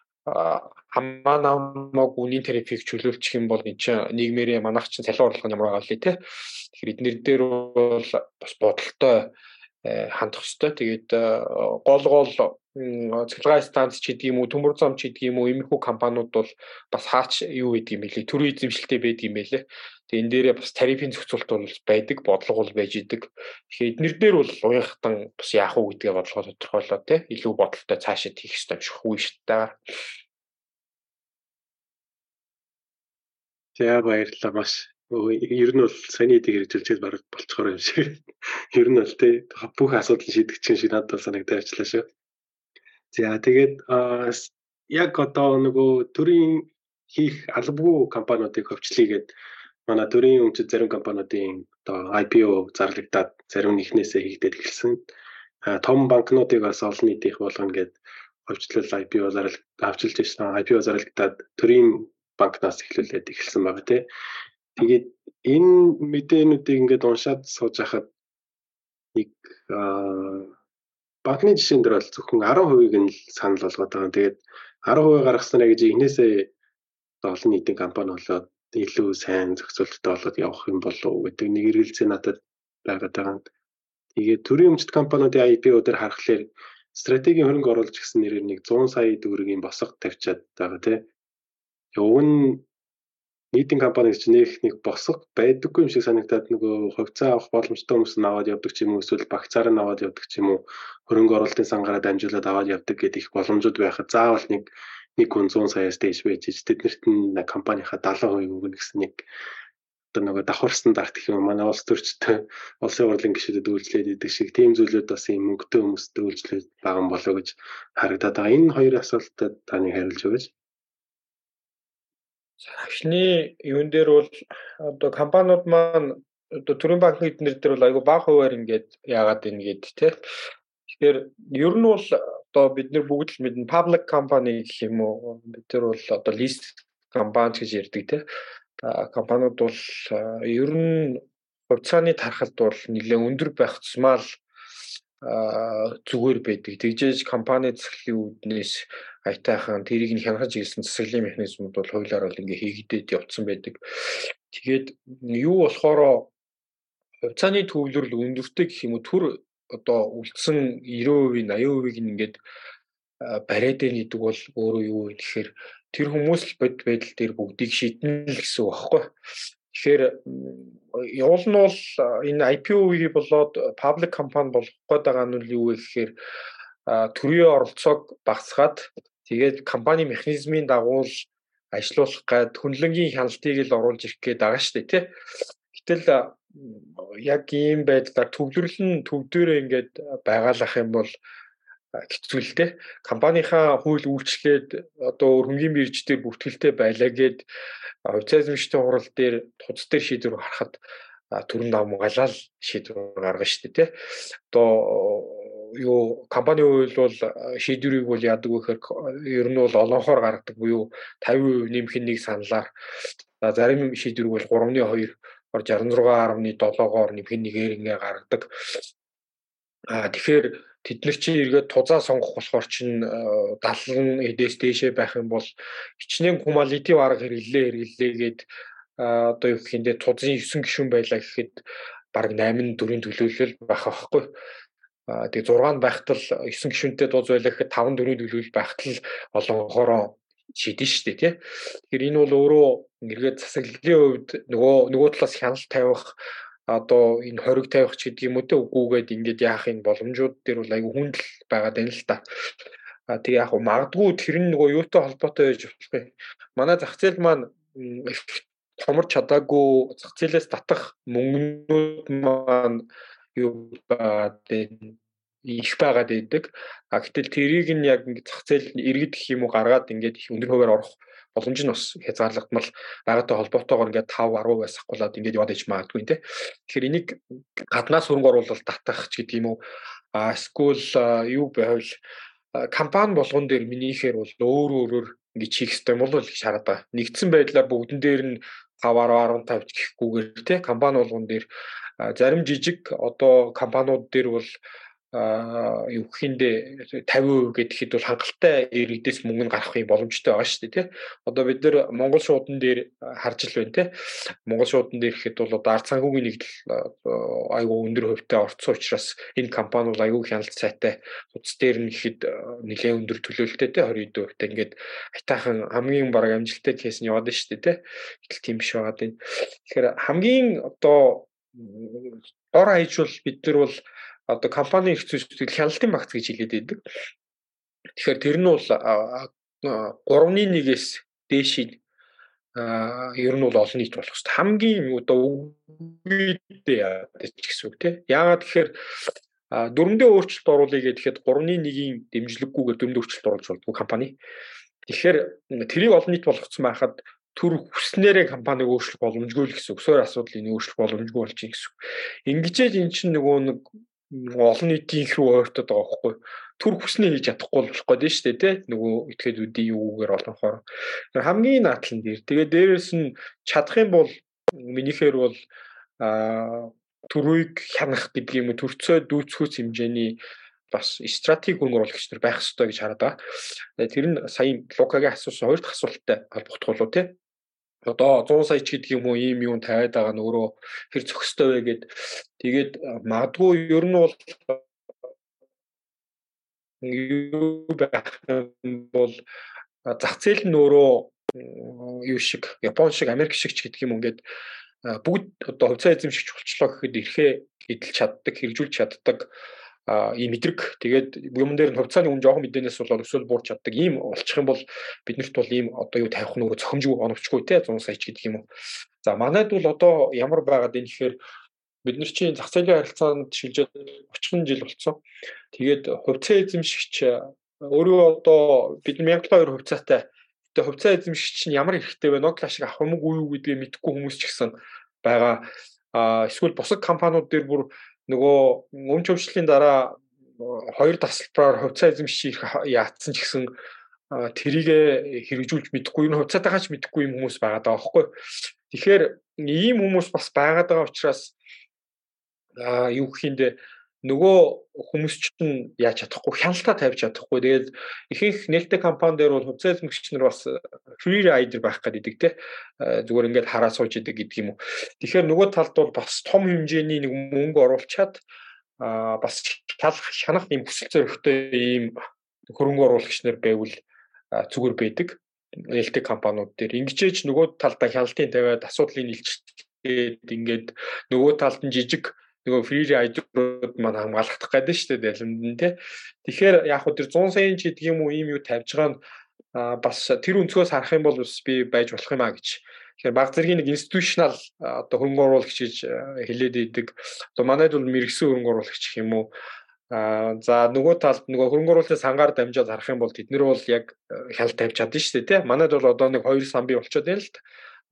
хамаа намаг үнийн тарифыг чөлөөлчих юм бол энэ чинь нийгмээрээ манайх чинь салин орлого нь ямар байгаа лээ те. Тэгэхээр эднэр дээр бол бас бодолтой э, хандах хэрэгтэй. Тэгээд гол гол цэцлэгээ станц ч гэдэг юм уу, төмөр зам ч гэдэг юм уу, иймэрхүү компаниуд бол бас хаач юу гэдэг юм бэлээ. Төрийн эзэмшилтэй байдаг юм байлээ. Тэгээ энэ дээрээ бас тарифын зохицуулт бол байдаг, бодлого бол байж идэг. Тэгэхээр эднэр дээр бол уянгахтан бас яах уу гэдгээ бодлого тодорхойлоо те. Илүү бодолтой цаашаа хийх хэрэгтэй шиг хүү дээ. За баярлалаа маш ер нь бол сайн идийг хэрэгжүүлж бараг болцохоор юм шиг. Ер нь бол тий бүх асуудал шийдэх чинь шиг надад санагдаж ажиллаа шүү. За тэгээд яг одоо нөгөө төрийн хийх албагүй компаниудыг хөвчлийгээд манай төрийн өмчөд зарим компаниудын одоо IPO зарлагдаад зарим нь ихнээсээ хийгдээд эхэлсэн. Том банкнуудыг бас олон нийтийнх болгоно гэд хөвчлөл IPO зарлаг авчилж ирсэн. IPO зарлагдаад төрийн банкнаас эхлүүлээд эхэлсэн байгаа тий. Тэгээд энэ мэдээнүүдийг ингээд уншаад сууж хахад нэг банкны жишээн дээр бол зөвхөн 10%-ийг нь санал болгоод байгаа. Тэгээд 10% гаргаснараа гэж энээсээ олон нийтийн компани болоод илүү сайн зохицуулттай болоод явах юм болов уу гэдэг нэг эргэлзээ надад байгаад байгаа. Тэгээд төрийн өмчт компаниудын IPO дээр харахаар стратегийн хөрөнгө оруулалт гэсэн нэрээр нэг 100 сая төгрөгийн босго тавьчаад байгаа тийм. Уг нь нийтийн компани гэж нэх нэг босго байдаггүй юм шиг санагдаад нөгөө хувьцаа авах боломжтой хүмүүс нь аваад явдаг ч юм уу эсвэл багцаар нь аваад явдаг ч юм уу хөрөнгө оруулалтын сангаараа дамжуулаад аваад явдаг гэдэг их боломжууд байхад заавал нэг нэг хүн 100 саяас дээш байж тэднэрт нь компанийхаа 70% өгнө гэсэн нэг одоо нөгөө давхар стандарт гэх юм манай улс төрчтэй улсын урлын гишүүдэд үйлчлээд идэг шиг тийм зүйлүүд бас юм мөнгөтэй хүмүүстэй үйлчлээд байгаа болоо гэж харагдаад байгаа. Энэ хоёр асуултад таны хариулж өгөөч. Агшны юун дээр бол одоо компаниуд маань одоо төрийн банкны эднэр дээр бол айгүй бага хуваар ингээд яагаад ийн гээд тий. Тэгэхээр ер нь бол одоо бид нар бүгд л мэднэ public company гэх юм уу бид нар бол одоо list компани гэж ярьдаг тий. Компаниуд бол ер нь хувьцааны тархалт бол нэлээд өндөр байх тусмаа л зүгээр байдаг. Тэгжээж компани засаглалын үүднээс аятайхан тэрийг нь хянахж ирсэн засаглалын механизмууд бол хуулиар бол ингээ хийгдээд явцсан байдаг. Тэгээд юу болохоор хувьцааны төвлөрөл өндөртэй гэх юм уу төр одоо үлдсэн 90%-ийн 80%-ийг ингээд бариад байна гэдэг бол өөрөө юу вэ гэхээр тэр хүмүүс л бод байдал дээр бүгдийг шийднэ л гэсэн үг багхгүй. Тэгэхээр явуул нь бол энэ IPO-ийг болоод public company болох гээд байгаа нь юу вэ гэхээр төрийн оролцоог багасгаад Тэгээд компани механизмын дагуу л ажилуулах гад хүнлэнгийн хяналтыг л оруулж ирэх гээд байгаа шүү дээ тий. Гэтэл яг ийм байдлаар төвлөрөл нь төв дээрээ ингээд байгаалах юм бол дээ. Компанийнхаа хууль үйлчлээд одоо хөнгөн бирж дээр бүртгэлтэй байлаа гээд хувьцаазмжтэй хурал дээр туц дээр шийдвэр гаргахад төрөн давм галаал шийдвэр гаргана шүү дээ тий. Одоо юу компани үйл бол шийдвэрийг бол яадаг вэ гэхээр ер нь бол олонхоор гаргадаг буюу 50% нэмэх нэг саналаар зарим шийдвэрийг бол 3.2 or 66.7-оор нэмэх нэгээр ингээ гаргадаг. А тэгэхээр тэд нар чинь эргээд тузаа сонгох болохоор чинь 70 эдээс дээшээ байх юм бол хичнээн кумалитив арга хэрэглээ хэрэглээгээд одоо юу гэхиндээ тузын 9 гишүүн байлаа гэхэд баг 8 4-ийн төлөөлөл байх байхгүй. Тэгээ 6 байхтал 9 гишүүнтэй дууз байлаа гэхэд 5 4 төлөвлөл байхтал олонхороо шийдэн шүү дээ тий. Тэгэхээр энэ бол өөрөө эргээд засаглалын хувьд нөгөө нөгөө талаас хяналт тавих одоо энэ хориг тавих ч гэдэг юм уу те үгүйгээд ингээд яах юм боломжууд дээр бол айгүй хүндэл байгаа даа л та. А тэгээ яг магадгүй тэр нь нөгөө юутай холбоотой байж болох юм. Манай зах зээл маань томор чадаагүй зах зээлээс татах мөнгнүүд маань юу их байгаад байдаг. А гэтэл тэрийг нь яг ингэ зах зээл иргэд гэх юм уу гаргаад ингээд их өндөр хуваар орох боломж нь бас хязгаарлагдмал байгаатай холбоотойгоор ингээд 5 10 байс ахгуулаад ингээд яваад иж магадгүй тий. Тэгэхээр энийг гаднаас хөрөнгө оруулалт татах ч гэдэг юм уу. А эсвэл юу байвал компани болгон дээр минийхээр бол өөр өөрөөр ингээд хийх хэрэгтэй бол хараад байгаа. Нэгдсэн байдлаар бүгдэн дээр нь 5 10 15 гэхгүйгээр тий компани болгон дээр зарим жижиг одоо компаниуд дээр бол юу гэхиндэ 50% гэхэд бол хангалттай иргэдээс мөнгө гарах юм боломжтой байгаа шүү дээ тий. Одоо бид нэр Монгол шуудан дээр харж л байна тий. Монгол шуудан дээр гэхэд бол одоо ард санхүүгийн нэгдэл айгүй өндөр хувьтай орцсон учраас энэ компани бол айгүй хяналт сайтай утас дээр нь гэхэд нэлээд өндөр төлөөлөлттэй тий 20 хувьтай ингээд хайтаахан хамгийн баг амжилттай кейс нь яваад шүү дээ тий. Гэтэл тийм биш байгаа дээ. Тэгэхээр хамгийн одоо ор хаяжвал бид нар бол одоо компани их зүйлсийг хяналтын багц гэж хэлээд байдаг. Тэгэхээр тэр нь бол 3.1-ээс дээшийн ер нь бол олон нийт болох шүү дээ. Хамгийн одоо үгүйдээ яадаг ч гэсэн үг тийм. Яагаад тэгэхээр дөрөндөө өөрчлөлт оруулъя гэхэд 3.1-ийн дэмжлэггүйгээр дөрөндөө өөрчлөлт оруулж болдгоо компани. Тэгэхээр тэрийг олон нийт болгоцсон байхад төр хүснээрээ компаниг өөрчлөх боломжгүй л гэсэн үг. Суур асуудлыг өөрчлөх боломжгүй болчих гэсэн үг. Ингэжээж эн чинь нөгөө нэг олон нийтийн их рүү ойртоод байгаа байхгүй. Төр хүснээ хийж чадахгүй болох гээд шүү дээ тий нөгөө этгээдүүдийн юугаар олонхоор хамгийн наадлан дээр. Тэгээ дээрэс нь чадах юм бол минийхээр бол а төрөйг хянах гэдэг юм төрцөө дүүцхүүц хэмжээний бас стратеги хөрөнгө оруулагч нар байх ёстой гэж хараад байгаа. Тэр нь сая Лукагийн асуусан хоёр дахь асуулттай холбогдох болов тий одоо 100 сая ч гэдэг юм уу ийм юм тавиад байгаа нь өөрөө хэр зохистой вэ гэд. Тэгээд магадгүй ер нь бол юу байх юм бол зах зээл нь өөрөө юу шиг Япон шиг Америк шиг ч гэдэг юм ингээд бүгд одоо хувьцаа эзэмшигч болчлоо гэхэд эрхээ эдэлж чаддаг, хэрэгжүүлж чаддаг ийм мэдрэг тэгээд юм дээр нь хувьцааны үн жоохон мэдээнээс бол өсвөл буурч чаддаг ийм болчих юм бол биднэрт бол ийм одоо юу тавих нөгөө цохимжгүй оновчгүй те 100 сая ч гэдэг юм уу. За манайд бол одоо ямар байгаад энэ гэхээр бид нар чинь зах зээлийн харилцаанд шилжээд 30 жил болцсон. Тэгээд хувьцаа эзэмшигч өөрөө одоо бид 1200 хувьцаатай. Тэгээд хувьцаа эзэмшигч нь ямар хэрэгтэй вэ? Nokia шиг авах юм уу юу гэдгийг мэдэхгүй хүмүүс ч гэсэн байгаа. А эсвэл бусад компаниуд дээр бүр нөгөө өмч хөвчлийн дараа хоёр тасалбараар хувьцаа эзэмшиж яатсан ч гэсэн тэрийг хэрэгжүүлж мэдэхгүй энэ хувьцаатайгаа ч мэдэхгүй юм хүмүүс байгаа даа байхгүй. Тэгэхээр ийм хүмүүс бас байгаа учраас а юу гэхиндээ нөгөө хүмүүс чинь яаж чадахгүй хяналтаа тавьж чадахгүй. Тэгээд ихэнх нээлттэй компани дээр бол хувьцаа эзэмшигч нар бас free rider байх гэдэг те зүгээр ингээд хараа сууж идэг гэдэг юм уу. Тэгэхээр нөгөө талд бол бас том хэмжээний нэг мөнгө оруулчаад а бас хянах юм хүсэл зоригтой ийм хөрөнгө оруулагч нар байвал зүгээр байдаг нээлттэй компаниуд дээр ингэжээч нөгөө талдаа хяналтын тавиад асуудлыг илчилгээд ингээд нөгөө талд нь жижиг нөгөө free rider-ууд маань хамгаалагдах гэдэг нь шүү дээ далимд нь тий. Тэгэхээр яг хөө тэр 100 саяын ч гэдэг юм уу ийм юу тавьж байгаа нь бас тэр өнцгөөс харах юм бол бас би байж болох юм а гэж. Тэгэхээр баг зэргийн нэг институционал одоо хөрөнгө оруулагч гэж хэлээд идэг. Одоо манайд бол мэрэгсэн хөрөнгө оруулагч гэх юм уу. Аа за нөгөө талд нөгөө хөрөнгө оруулалтын сангаар дамжаад харах юм бол тэд нар бол яг хяналт тавьж чадна шүү дээ тий. Манайд бол одоо нэг 2 сан бий болчиход байна л та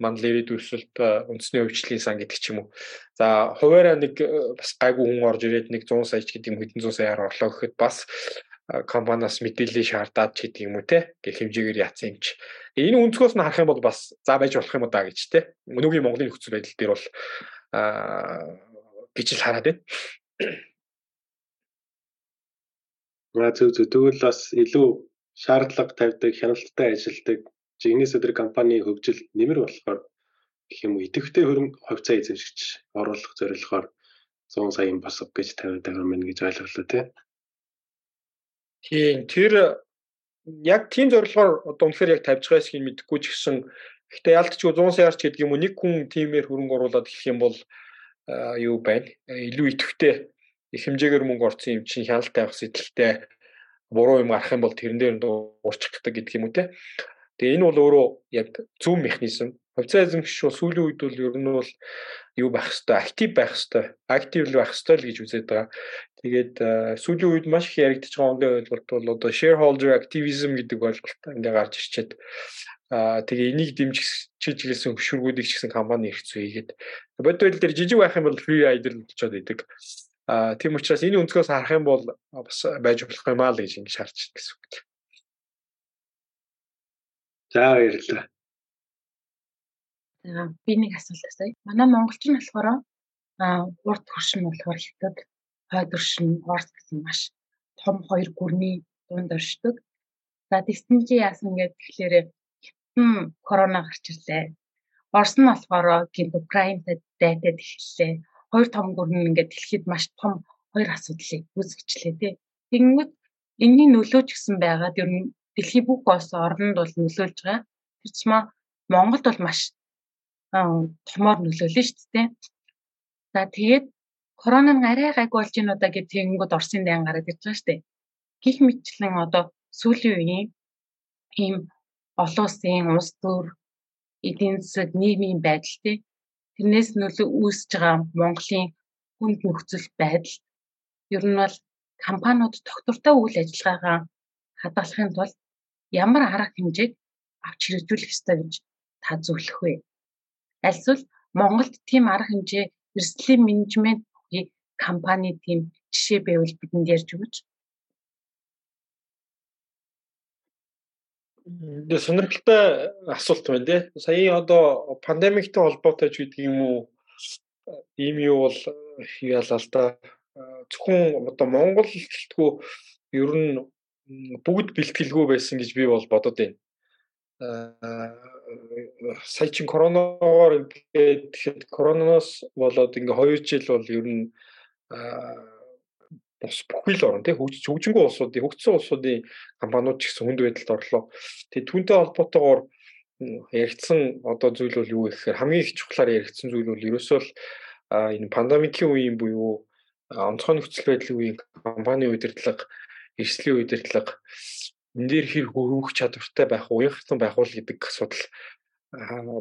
мандал ирээдүйсэлт үндэсний өвчлөлийн сан гэдэг ч юм уу. За хуваараа нэг бас гайгүй хүн орж ирээд нэг 100 сая ч гэдэг юм хэдэн зуун саяар орлоо гэхэд бас компаниас мэдээлэл шаардаад ч гэдэг юм уу те гэх хэмжээгээр яатсан юм чи. Энэ өнцгөөс нь харах юм бол бас за байж болох юм да гэж те. Өнөөгийн Монголын нөхцөл байдал дээр бол аа гэж л хараад байна. Аа зөв зөв тэгвэл бас илүү шаардлага тавьдаг, хяналттай ажилдаг Жигнэс өдөр компани хөгжил нэмэр болохоор гэх юм уу идэвхтэй хөрөнгө хувьцаа эзэмшигч оруулах зорилгоор 100 саяын босго гэж тавиад байгаа юм гэж ойлголоо тий. Тийм тэр яг тийм зорилгоор одоо үнэхээр яг тавьж байгаа эсхийг мэдэхгүй ч гэсэн гэхдээ ялтчгүй 100 саяарч гэдэг юм уу нэг хүн тиймээр хөрөнгө оруулаад гэх юм бол юу байна илүү идэвхтэй их хэмжээгээр мөнгө орсон юм чинь хяналт тавих сэтэл буруу юм гарах юм бол тэрэн дээр дуурчих гэдэг юм уу те Тэгээ энэ бол өөрөө яг зөв механизм. Хувьцаа эзэмшигч бол сүүлийн үед бол ер нь бол юу байх хэвээр актив байх хэвээр актив байх хэвээр л гэж үзээд байгаа. Тэгээд сүүлийн үед маш их яригдж байгаа онгийн ойлголт бол одоо shareholder activism гэдэг ойлголт ингээ гарч ирчээд аа тэгээ энийг дэмжиж гэлсэн хөшүүргүүдийг ч гэсэн компани хэрэгцүү хийгээд бодвол дээр жижиг байх юм бол free rider болчиход идэг. Аа тийм учраас энэ өнцгөөс харах юм бол бас байж болох юм аа л гэж ингэ шаарч гэсэн үг. За баярлалаа. Би нэг асуулт асууя. Манай монголчин болохоор урд хөршин болохоор хятад хойд хөршин орс гэсэн маш том хоёр гүрний дунд оршдог. За тэгсэн чи яасан гэдэг тэгэхээр хятад корона гарч ирлээ. Орос нь болохоор гинт Украинтай дайтад эхэллээ. Хоёр том гүрэн ингээд дэлхийд маш том хоёр асуудлыг үүсгэжлээ тий. Тэгэнгүүт энэний нөлөө ч гэсэн байгаад ер нь дэлхийн бүх улс орнд бол нөлөөлж байгаа. Тэр чимээ Монголд бол маш томоор нөлөөлнө шүү дээ. За тэгээд корона нь арай гайг болж ийн удаа гэх тэгэнгүүт Оросын дан гараад ирж байгаа шүү дээ. Гэх мэтчлэн одоо сүүлийн үеийн ийм олон улсын улс төр эдийн засаг нийгмийн байдал тий тэрнээс нөлөө үүсэж байгаа Монголын хүнд нөхцөл байдал ер нь бол компаниуд тогтвортой үйл ажиллагаагаа хадгалахын тулд ямар арга хэмжээг авч хэрэгжүүлэх ёстой гэж та зөвлөх вэ? Альэсвэл Монголд тийм арга хэмжээ эрсдлийн менежмент бүхий компани тийм жишээ байвал бидэнд ярьж өгөөч. Тэгээ сонирхолтой асуулт байна тий. Сая одоо пандемиктэй холбоотой ч гэдэг юм уу ийм юу бол яалаа л да. Зөвхөн одоо Монгол гэлтгүү ер нь бүгд бэлтгэлгүй байсан гэж би бол бодод байна. сая чин коронавигоор ингээд тэгэхэд коронавиос болоод ингээ 2 жил бол ер нь бус бүхий л орн тий хөгжингүү улсуудын хөгжсөн улсуудын компаниуд ч гэсэн хүнд байдалд орлоо. Тэгээ түүнтэй холбоотойгоор яригдсан одоо зүйл бол юу гэхээр хамгийн их чухлаар яригдсан зүйл бол ерөөсөө л энэ пандемикийн үеийн буюу онцгой нөхцөл байдлын үеийн компани удирдлага, эрсдлийн удирдлага энэ дээр хэр хөрвөх чадвартай байх, уянхсан байх уу гэдэг асуудал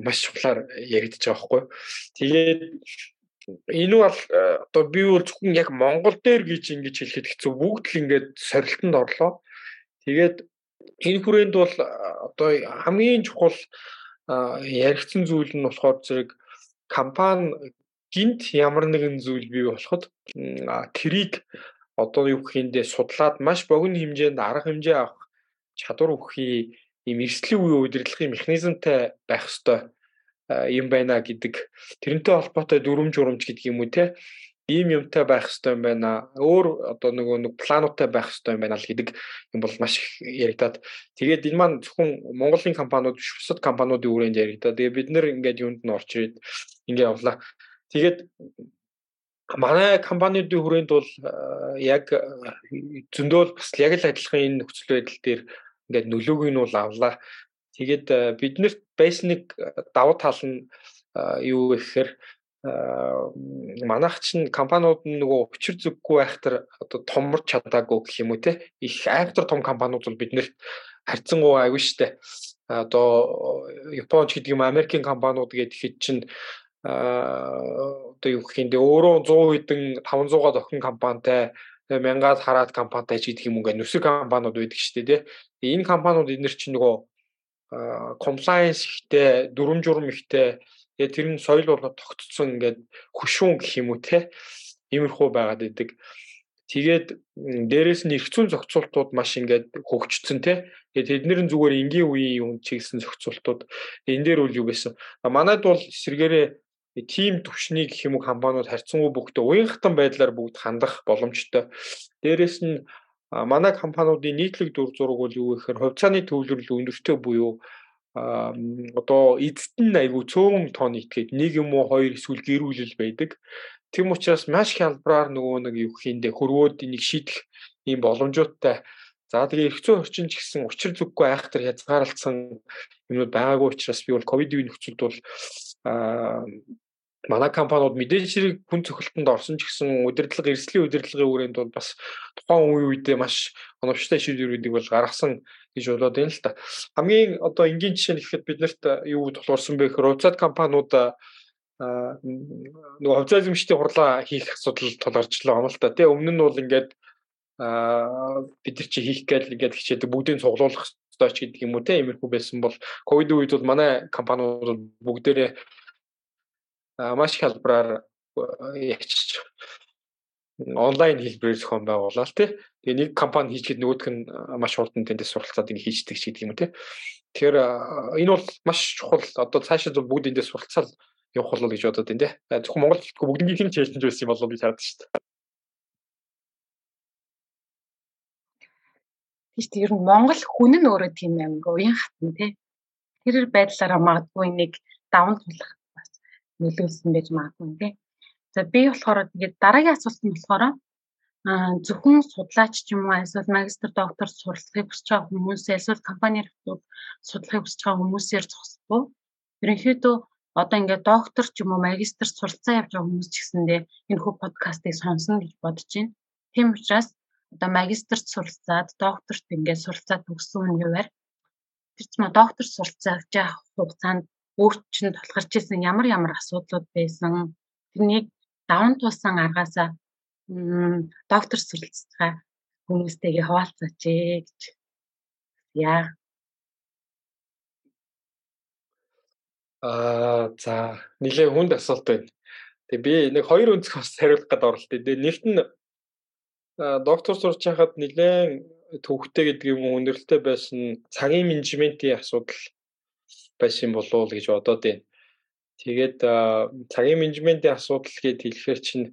маш чухлаар яригдж байгаа байхгүй. Тэгээд энэ бол одоо би бол зөвхөн яг Монгол дээр гэж ингэж хэлэхэд хэцүү бүгд л ингээд сорилтонд орлоо. Тэгээд энэ хүрээнд бол одоо хамгийн чухал яригдсан зүйл нь болохоор зэрэг компани гинт ямар нэгэн зүйл бий болоход тэрийг одоо юу гэхиндээ судлаад маш богино хэмжээнд арга хэмжээ авах чадвар өгөхий ийм эрсдлийн үеийн удирдлагын механизмтай байх ёстой юм байна гэдэг. Тэрнтэй холбоотой дүрм журамж гэдэг юм уу те? Ийм юмтай байх хэрэгтэй юм байна. Өөр одоо нөгөө нэг плануудтай байх хэрэгтэй юм байна л гэдэг юм бол маш их яригадаад тэгээд энэ маань зөвхөн Монголын компаниуд биш бусад компаниудын хүрээнд яригадаад тэгээд бид нэр ингээд юунд нь орч ирээд ингээд явлаа. Тэгээд манай компаниудын хүрээнд бол яг зөндөөл бас яг л адилхан энэ нөхцөл байдал дээр ингээд нөлөөг нь бол авлаа. Тэгээд биднэрт байсан нэг давуу тал нь юу гэхээр манайх чинь компаниуд нөгөө учир зүггүй айхтар одоо томорч чадаагүй гэх юм уу те их айхтар том компаниуд бол биднэрт харьцангуй аягүй штэ одоо Японч гэдэг юм Америкийн компаниуд гэдэг хэд чинь одоо юу гэх юм дэ өөрөө 100 хэдэн 500-аад охин компанитай мянгаад хараад компанитай ч гэдэг юм ингээ нүсэг компаниуд байдаг штэ тий. Энэ компаниуд эднэр чинь нөгөө compliance ихтэй, дүрм журм ихтэй. Тэгээ тэр нь соёл болгоод тогтцсон ингээд хөшүүн гэх юм уу те. Иймэрхүү байгаад идэг. Тэгээд дээрэс нь эргцүүн зохицуултууд маш ингээд хөгжсөн те. Тэгээд тэднэр нь зүгээр энгийн үеийн юм чиглэсэн зохицуултууд. Энэ дээр үл юу гэсэн. Манайд бол эсрэгээрээ тим төвшний гэх юм уу компаниуд харьцангуй бүгдээ уянхтан байдлаар бүгд хандах боломжтой. Дээрэс нь манай компаниудын нийтлэг дур зураг бол юу гэхээр хувьцааны төвлөрөл өндөртэй буюу одоо эзэд нь айгүй цөөн тон итгээд нэг юм уу хоёр эсвэл гэрүүлэл байдаг. Тэм учраас маш хялбараар нөгөө нэг юу хийндэ хөрвөөд энийг шийдэх ийм боломжуудтай. За тэгээ эргцүү орчин ч гэсэн учир зүггүй айхтар хязгаарлалцсан юмнууд байгаагүй учраас би бол ковидын нөхцөлд бол манай компаниуд мэдээж хэрэг хүн цохилтонд орсон ч гэсэн удирдлага эрсдлийн удирдлагын үрээнд бол бас тухайн үе үедээ маш оновчтой шийдвэрүүдийг бол гаргасан гэж болоод байна л та. Хамгийн одоо энгийн жишээ нь гэхэд биднэрт юу тулгуурсан бэ гэхээр хувьцаат компаниуд нөгөө хувьцаа эзэмшлийн хурлаа хийх асуудал тулгарчлаа онол та. Тэгээ өмнө нь бол ингээд бид нар чи хийх гээл ингээд хичээдэг бүгдийг цуглуулах ёстой ч гэдэг юм уу те иймэрхүү байсан бол ковид үед бол манай компаниуд бүгдээрээ маш их хялбараар ячиж онлайн хэлбэрээр зохион байгуулалаа тий. Тэгээ нэг компани хийчихэд нөгөөх нь маш хурдан тэндээс суралцаад ингэ хийждэг ч гэдэг юм тий. Тэгэхээр энэ бол маш чухал одоо цаашаа бүгд эндээс суралцаал явах болол гэж бодод байна тий. Зөвхөн Монгол бүгднийх нь челленж байсан юм болов би хараад шүү дээ. тийш тэр нь Монгол хүн нь өөрөө тийм юм уян хатан тий. Тэр байдлаараа магадгүй нэг даван тулах нөлөөлсөн байж магадгүй тий. За би болохоор тэгээд дараагийн асуулт нь болохоор аа зөвхөн судлаач ч юм уу эсвэл магистр доктор суралцахыг хүсэж байгаа хүмүүс эсвэл компанир судлахыг хүсэж байгаа хүмүүсээр зогсохгүй. Ерөнхийдөө одоо ингээд доктор ч юм уу магистр суралцаа явж байгаа хүмүүс ч гэсэндээ энэ хүү подкастыг сонсно гэж бодож байна. Тийм учраас одоо магистрт суралцаад докторт ингээд суралцаад төгссөн үеэр тэр чинь доктор суралцааж явах хугацаанд өөрт чинь тулгарч исэн ямар ямар асуудлууд байсан тэрнийг даван туулсан аргаасаа доктор суралцгаа хүмүүстэйгээ хуваалцаач гэж яа Аа за нилээ хүнд асуулт байна. Тэгээ би нэг хоёр өнцг бас хариулах гээд оролт. Тэгээ нэгт нь доктор сурч байхад нилээн төвхтэй гэдэг юм өндөрлөлтөй байсан цагийн менежментийн асуудал байсан болов уу гэж бодоод байна. Тэгээд цагийн менежментийн асуудал гэд хэлэхээр чинь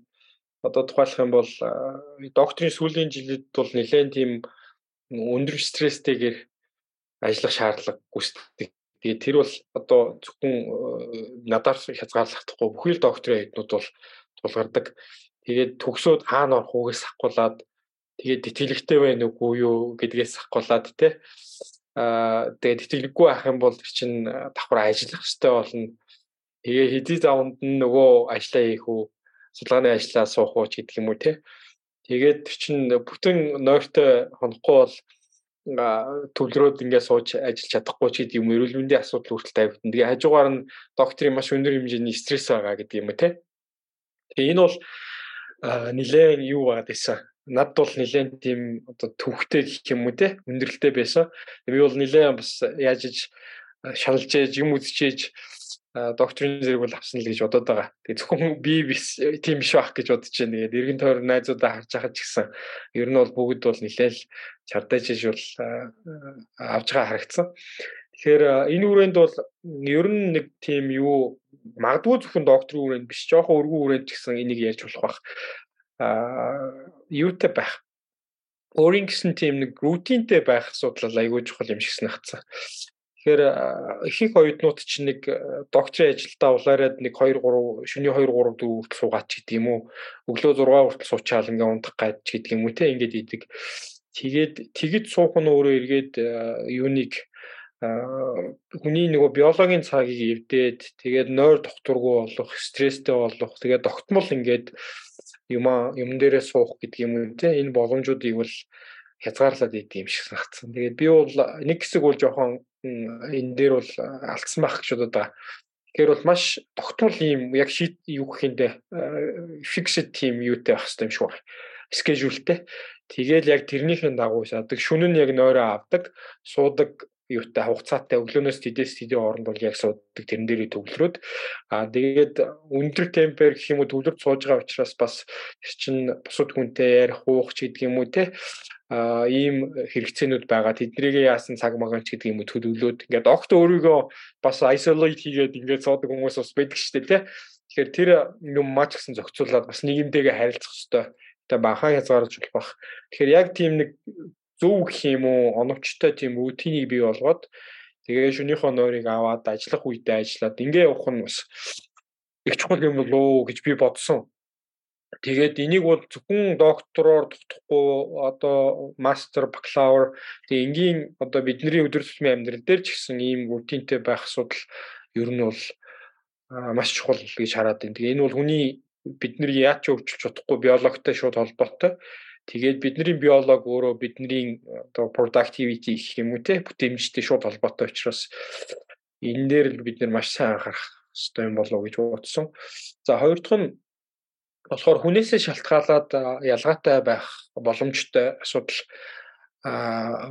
одоо тухайлах юм бол докторийн сүүлийн жилд бол нэлээд тийм өндөр стресстэйгээр ажиллах шаардлага гүйцэтгэдэг. Тэгээд тэр бол одоо зөвхөн надаар хязгаарлахдаггүй бүхий л докторийн эднүүд бол тулгардаг. Тэгээд төгсөөд хаана орох үгээс ахгуулаад тэгээд тэтгэлэгтэй байна уугүй юу гэдгээс ахгуулаад те тэгээд тэтгэлэггүй ах юм бол чинь давхар ажиллах хэрэгтэй болно. Тэгээ хэдий завнд нь нөгөө ажиллаа хийх үү судалгааны ажиллаа суух уу гэдэг юм уу те. Тэгээд чинь бүтэн нойртой хонохгүй бол төвлөрөөд ингээд сууж ажиллаж чадахгүй ч гэдэг юм эрүүл мэндийн асуудал хүртэл тавигдана. Тэгээ хажуугаар нь докторийн маш өндөр хэмжээний стресс байгаа гэдэг юм те. Тэгээ энэ бол нилээн юу байгаад байсан. Над бол нилээн тийм одоо төвхтэй гэх юм уу те өндөрлөлтэй байсан. Би бол нилээн бас яаж иж шалж ээж юм үзчихээж докторийн зэрэг бол авсан л гэж бодоод байгаа. Тэгээ зөвхөн би биш тийм биш байх гэж бодож байна. Тэгээд эргэн тойр найзуудаа харж байхад ч гэсэн ер нь бол бүгд бол нэлээл чардаж иж бол авж байгаа харагдсан. Тэгэхээр энэ үрээнд бол ер нь нэг тийм юу магадгүй зөвхөн докторийн үрээнд биш жоохон өргөн үрээнд ч гэсэн энийг ярьж болох бах. Аа юутай байх. Өөрийн гэсэн тийм нэг рутинтэй байх асуудал айгүй чухал юм шиг санагдсан. Тэгэхээр ихэнх оюутнууд чинь нэг докторийн ажилдаа улаарад нэг 2 3 шөнийн 2 3 4 хүртэл суугаад ч гэдэг юм уу. Өглөө 6 хүртэл суучаал ингээ унтах гад ч гэдэг юм уу те ингээд идэг. Тэгээд тэгэд суух нь өөрөө эргээд юуник хүний нөгөө биологийн цагийг эвдээд тэгээд нойр докторгүй болох, стресстэй болох, тэгээд тогтмол ингээд юм юм дээрээ суух гэдэг юм уу те энэ боломжуудыг бол хязгаарлаад идэв юм шиг санагдсан. Тэгээд би бол нэг хэсэг бол жоохон энэ дээр бол алдсан байх гэж бодоод байгаа. Тэгэхээр бол маш тогтмол юм яг шийд юу гэхиндээ fixed team юутай байх хэрэгтэй юм шиг байна. Schedule-тэй. Тэгээл яг тэрнийхэн дагуу шаадаг. Шүн нь яг нойроо авдаг, суудаг юутай хугацаатай өглөөнөөс тэдээс тэдийн хооронд бол яг суудаг тэрэн дээр төвлөрөөд. Аа тэгээд өндөр темпер гэх юм уу төвлөрд сууж байгаа учраас бас чинь бусад хүнтэй ярих уух ч гэдэг юм уу те? А ийм хэрэгцээнүүд байгаа. Тэднийг яасан цаг магаан ч гэдэг юм төлөвлөөд. Ингээд огт өөрийгөө бас isolate хийгээд ингээд суудаг хүмүүс бас байдаг шүү дээ тий Тэгэхээр тэр юм маш гэсэн зохицуулаад бас нийгэмтэйгээ харилцах хэрэгтэй тэ бахан хязгаарч болох. Тэгэхээр яг тийм нэг зөв гэх юм уу оновчтой тийм рутинийг бий болгоод тэгээ шөнийхөө нойрыг аваад ажиллах үедээ ажиллаад ингээ явах нь бас их чухал юм болоо гэж би бодсон. Тэгээд энийг бол зөвхөн доктороор дутхгүй одоо мастер, бакалавр тэгээ энгийн одоо бидний өдөр тутмын амьдрал дээр ч гэсэн ийм рутинтэй байх асуудал ер нь бол маш чухал гэж хараад байна. Тэгээ энэ бол хүний бидний яаж ч өвчлөж чадахгүй биологитой шууд холбоотой. Тэгээд бидний биолог өөрөө бидний одоо productivity гэх юм уу те бүтээмжтэй шууд холбоотой учраас энэ дээр л бид нар маш сайн анхаарах хэрэгтэй юм болов уу гэж бодсон. За хоёр дахь нь болохоор хүнээсээ шалтгаалаад ялгаатай байх боломжтой асуудал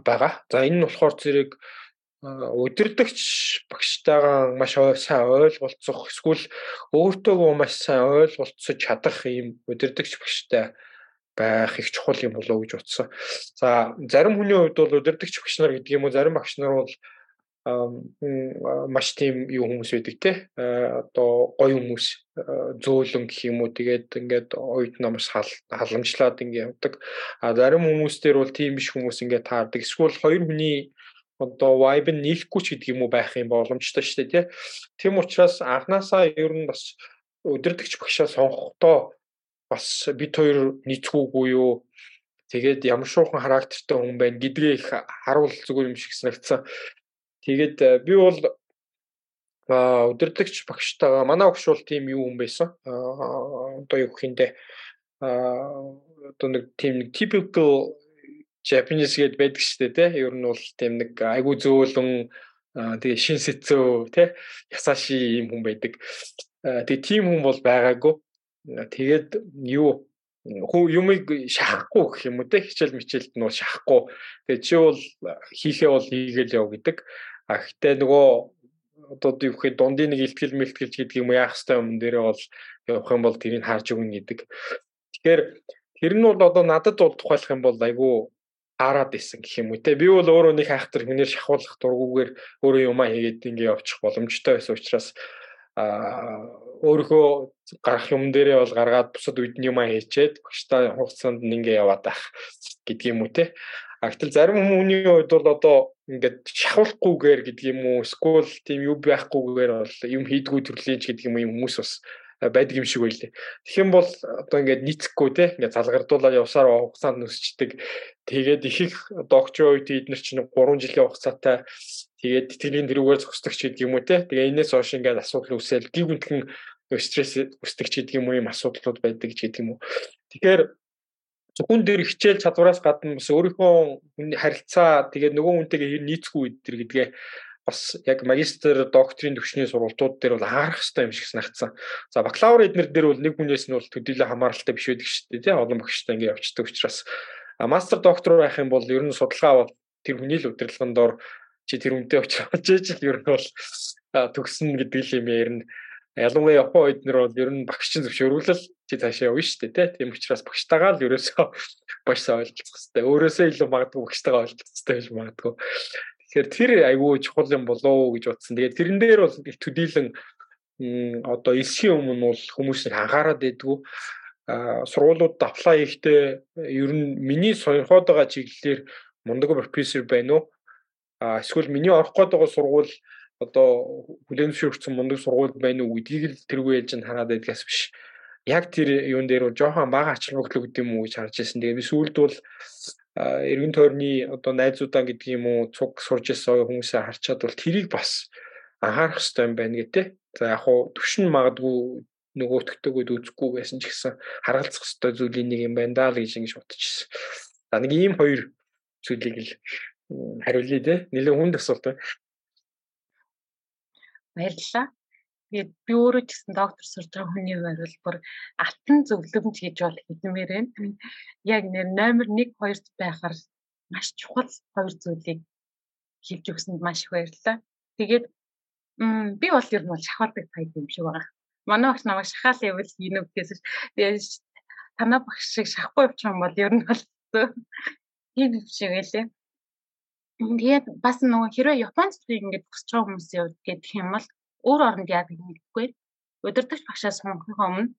байгаа. За энэ нь болохоор зэрэг өдөрдөгч багштайгаа маш сайн ойлголцох эсвэл өөртөөгөө маш сайн ойлголцож чадах ийм өдөрдөгч багштай байх их чухал юм болоо гэж утсан. За зарим хүний хувьд бол удирдахч багш нар гэдэг юм уу? Зарим багш нар бол маш тийм юу хүмүүс байдаг те. Одоо гоё хүмүүс зөөлөн гэх юм уу? Тэгээд ингээд оюут намаас халамжлаад ингээд явдаг. А зарим хүмүүс дээр бол тийм биш хүмүүс ингээд таардаг. Эсвэл хоёр хүний одоо vibe нь нийлэхгүй ч гэдэг юм уу байх юм боломжтой шүү дээ тийм учраас анханасаа ер нь бас удирдахч багшаа сонгохдоо бас бид хоёр нийцгүүгүй юу тэгээд ямар шуухан характертай хүн байна гэдгээ их харуул зүгээр юм шиг санагдсан. Тэгээд э, би бол өдөрдөгч багштайгаа манай багш бол тийм юу хүн байсан. Одоо юу гэхиндэ одоо нэг тийм нэг typical Japanese гээд байдаг шүү дээ тий. Ер нь бол тийм нэг айгу зөөлөн тэгээ шин сэцөө тий. Ясаши юм хүн байдаг. Тэгээ тийм хүн бол байгаагүй. Тэгээд юу юмыг шахахгүй гэх юм уу те хичээл мичээлд нь шахахгүй. Тэгээд чи бол хийхээ бол хийгээл яв гэдэг. А гэтээ нөгөө одоо юу гэхэд дундын нэг ихтгэл мэлтгэлж гэдэг юм яах хэвээр юм дээрээ бол явах юм бол тэрийг харж өгнө гэдэг. Тэгэхээр тэр нь бол одоо надад бол тухайлах юм бол айгүй хараад исэн гэх юм уу те би бол өөрөө нэг хайхтар хүнээр шахуулах дургуугаар өөрөө юмаа хийгээд ингэ явчих боломжтой байсан учраас өөрийнхөө гарах юм дээрээ бол гаргаад бусад нь юмаа хийчээд багштай хугацаанд ингэ яваад ах гэдэг юм уу те. А гэтэл зарим хүмүүний хувьд бол одоо ингээд шахуулахгүйгээр гэдэг юм уу эсвэл тийм юу байхгүйгээр бол юм хийдгүү төрлийн ч гэдэг юм хүмүүс бас байдаг юм шиг байлээ. Тэгэх юм бол одоо ингээд нийцэхгүй те ингээд залгардуулаад явсаар хугацаанд нөсчдөг. Тэгээд их их докторийн үед эдгээр чинь 3 жилийн хугацаатай тэгээд тэтгэлийн тэрүүгээр зогсдог ч гэдэг юм уу те. Тэгээ энэс хойш ингээд асуудал үүсэл гів гүнтхэн стресс үүсдэг ч гэдэг юм уу юм асуудлууд байдаг ч гэдэг юм уу. Тэгэхээр зөвхөн дээр хичээл чадвараас гадна бас өөрийнхөө харилцаа тэгээд нөгөө хүнтэйгээ нийцгүй үдэр гэдгээ бас яг магистр докторийн төвчний сургалтууд дээр бол анхаарах хэрэгтэй юм шиг санагдсан. За бакалавр эднэр дээр бол нэг хүнээс нь бол төдийлө хамааралтай биш байдаг шүү дээ. Тийм олон багштай ингэ явцдаг учраас мастер доктор байх юм бол ер нь судалгаа бол тэр хүний л удирдлагын дор чи тэр үнтэй очиж ээж л ер нь бол төгсөн гэдэг л юм яар нь ялангуяа Япон эднэр бол ер нь багшийн зөвшөөрүүлэл чи цаашаа явна шүү дээ тийм учраас багштайгаа л ерөөсөө [laughs] башсаа ойлцох хэрэгтэй өөрөөсөө илүү магадгүй багштайгаа ойлцох хэрэгтэй гэж магадгүй Тэгэхээр тэр айгүй чухал юм болоо гэж бодсон. Тэгээд тэрэн дээр бол их төдийлөн одоо элсхийн өмнө бол хүмүүс нэг анхаарал дэдгүү сургуулиудад аплай хийхдээ ер нь миний сонирхоод байгаа чиглэлээр мундаг профессор байна уу? Эсвэл миний орох гээд байгаа сургууль одоо зөвшөөрсөн мундаг сургууль байна уу гэдгийг л тэргүй нь хараад байдгаас биш. Яг тэр юун дээр жоохон бага ач холбогдол гэдэг юм уу гэж харж ирсэн. Тэгээ би сүүлд бол эргэн тойрны одоо найзуудаа гэдэг юм уу цуг сурж ирсэн хүмүүсээ харчаад бол тэрийг бас анхаарах хэрэгтэй юм байна гэдэг. За яг хуу төвшин магадгүй нөгөөтгтөгөөд үзэхгүй байсан ч гэсэн харгалзах хэрэгтэй зүйлийн нэг юм байна даа л гэж ингэж бодчихсон. За нэг ийм хоёр зүйлийг л хариулъя те. Нэлээд хүнд асуулт байна. Баярлалаа. Тэгээд би өөрөө ч гэсэн доктор сурж байгаа хүний хувьд бол бүр алтан зөвлөмж гэж бол хэлмээр байна. Яг нэр номер 1 2-т байхаар маш чухал хоёр зүйлийг хэлж өгсөнд маш их баярлалаа. Тэгээд би бол ер нь бол шахалдаг тайп юм шиг байгаа. Манай багш намайг шахаал явал хийнэ гэсэн. Тэгээд танаа багш шиг явчих юм бол ер нь бол тийм юм шиг байлээ. Тэгээд бас нөгөө хэрвээ Японд ингэж босч байгаа хүмүүсийн хувьд гэх юм бол өөр оронд яадаг юм гэхгүй. Удирдагч багшаас сонгохын өмнө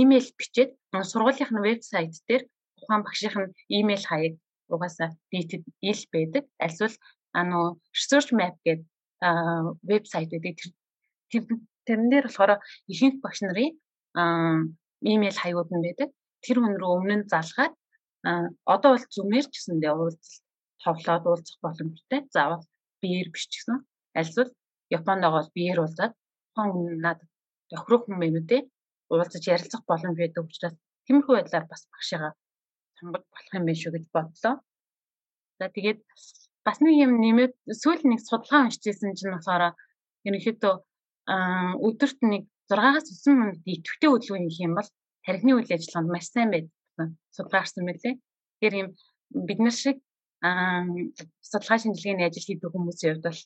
имэйл бичээд сургуулийн вебсайт дээр тухайн багшийн имэйл хаяг угаасаа дийтэд ил байдаг. Альсвал ануу research map гэдэг вебсайт байдаг. Тэр тэрэн дээр болохоор ихэнх багш нарын имэйл хаягууд нь байдаг. Тэр хүн рүү өмнө нь залгаад одоо бол зүмээр ч гэсэндээ уулзалт тоглоод уулзах боломжтой. Заавал биеэр биш ч гэсэн альсвал Японд байгаа бол биеэр уулзаад тухайн надад тохирох үү те уулзаж ярилцах боломж байдаг учраас тиймэрхүү байдлаар бас багшигаа сонгож болох юм байна шүү гэж бодлоо. За тэгээд бас нэг юм нэмээд сүүл нэг судалгаа уншижсэн чинь болохоор ерөнхийдөө өдөрт нэг 6-аас 9 минут идэвхтэй хөдөлгөөн хийх юм бол тархины үйл ажиллагаанд маш сайн байдаг судалгаа гарсан байлээ. Тэгэхээр юм бид нар шиг судалгаа шинжилгээний ажил хийдэг хүмүүсийн хувьд бол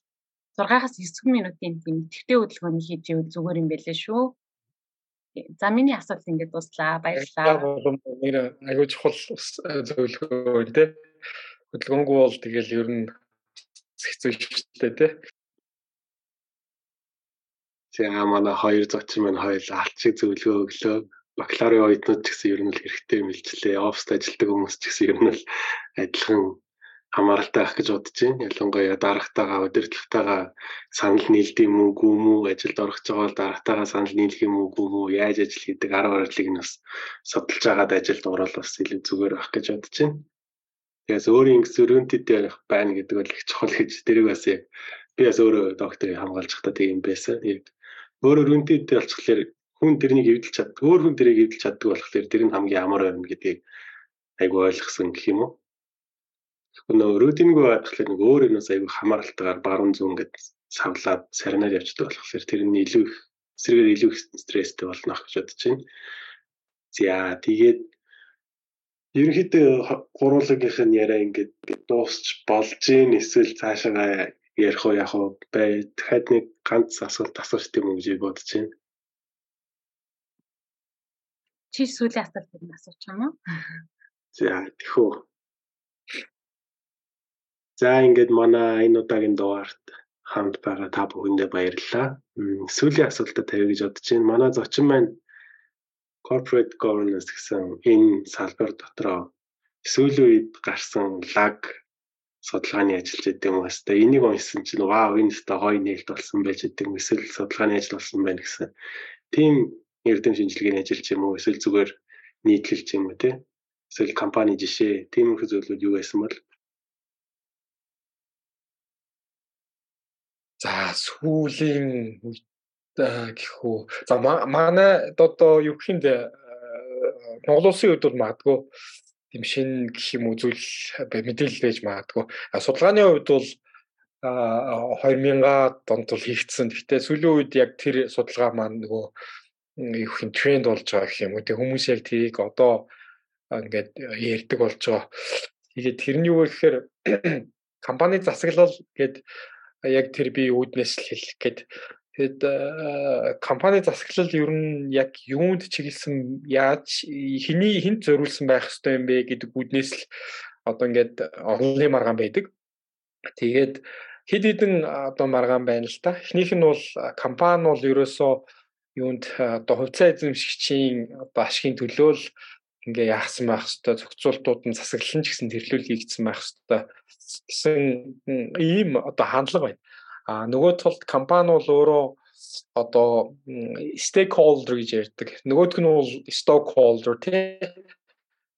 6-аас 9 минутын тийм идэвхтэй хөдөлгөөний хийж ивэл зүгээр юм байлээ шүү. За миний асуулт ингээд дуслаа. Баярлалаа. Нэр аягүй чухал зөвлөгөө тий. Хөдөлгөөнгүй бол тэгэл ер нь хэцүү дээ тий. За манай хоёр зочин маань хоёул алчиг зөвлөгөө өглөө. Бакалаврын оюутнууд ч гэсэн ер нь л хэрэгтэй мэлжлээ. Оффист ажилладаг хүмүүс ч гэсэн ер нь л адилхан хамааралтай байх гэж бодож байна. Ялангуяа дарагтайгаа удирдлагатайгаа санал нийлдэг юм уу, гүм үү, ажилд орох гэж байгаа бол дарагтайгаа санал нийлэх юм уу, гүм үү, яаж ажил хийдэг, арга барилыг нь бас судалж агаад ажилд орол бас илүү зүгээр байх гэж бодож байна. Тэгээс өөрийн зөрөнтэд ярих байна гэдэг бол их чухал гэж тэрийг бас яг би бас өөрөө докторыг хамгаалж байхдаа тийм байсан. Яг өөрөө өрөнтэд болчихлоор хүн тэрнийг эвдэлж чаддаг, өөр хүн тэрийг эвдэлж чаддаг болохоор тэр нь хамгийн амар байна гэдгийг айгу ойлгосон гэх юм уу нөгөө рутингүй байхлаар нэг өөр юмас аягүй хамааралтайгаар баруун зүүн гэдэг савлаад сарнаар явждаг болохоор тэр нь илүү их эсрэгээр илүү их стресстэй болно гэж бодож байна. За тэгээд ерөнхийдөө гурвуулгынх нь яриа ингээд дуусч болж гин эсвэл цаашаа ярих уу яг уу бай дахиад нэг ганц асуулт асууж тийм үү гэж бодож байна. Чи сүүлийн асуултыг нь асууж юм уу? За тэхүү. За ингээд манай энэ удаагийн дугаарт хамт байгаа та бүхэндээ баярлалаа. Сүүлийн асуултад тавья гэж бодож байна. Манай зочин маань corporate governance гэсэн энэ салбар дотроо сүүлийн үед гарсан лаг судалгааны ажиллаж идэв юм байна. Энийг уншсан чинь вау энэ өстой гоё нээлт болсон байж идэв юм. Эсвэл судалгааны ажил болсон байна гэсэн. Тийм эрдэм шинжилгээний ажил ч юм уу эсвэл зүгээр нийтлэл ч юм уу те. Эсвэл компани жишээ тиймэрхүү зүйлүүд юу байсан бол За сүүлийн гэхүү. За манай одоо юу гэх юм бэ? Монгол улсын үед бол магадгүй тийм шин гэх юм уу зүйл мэдээлэл байж магадгүй. Судалгааны хувьд бол 2000-аад онд бол хийгдсэн. Гэтэ сүүлийн үед яг тэр судалгаа маань нөгөө юу гэх юм тренд болж байгаа гэх юм уу. Тэг хүмүүс яг тэрийг одоо ингээд ярьдаг болж байгаа. Тэгээд тэр нь юу вэ гэхээр [clears throat] компани засаглал гээд яг тэр би үүднээс л хэлэх гээд Тэгэд компани засаглал ер нь яг юунд чиглэсэн яаж хэний хинт зориулсан байх ёстой юм бэ гэдэг үүднээс л одоо ингээд орлын маргаан байдаг. Тэгээд хэд хэдэн одоо маргаан байна л та. Эхнийх нь бол компани бол ерөөсөө юунд одоо хувьцаа эзэмшигчийн одоо ашигын төлөө л ингээ яахсан байх хэвээр зохицуултууд нь засаглалын ч гэсэн тэрлүүл хийгдсэн байх хэвээр гэсэн ийм одоо хандлага байна. А нөгөө талд компани бол өөрөө одоо stakeholder гэж ярьдаг. Нөгөөх нь бол stockholder тий.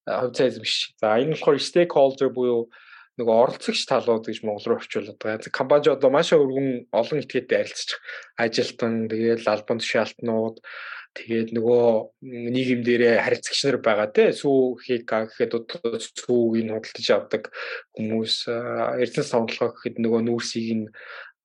Хувьцаа эзэмш. За энэ болохоор stakeholder буюу нөгөө оролцогч талууд гэж монгол руу орчуулад байгаа. Компани одоо маш өргөн олон этгээдтэй харилцаж ажилтан тэгээд албан тушаалтнууд тэгээд нөгөө нийгэм дээрээ харилцагч нар байгаа те сүү хийх гэхэд сүүг нь худалдаж авдаг хүмүүс эрдэнэ сонголгоо гэхэд нөгөө нүүрсийг нь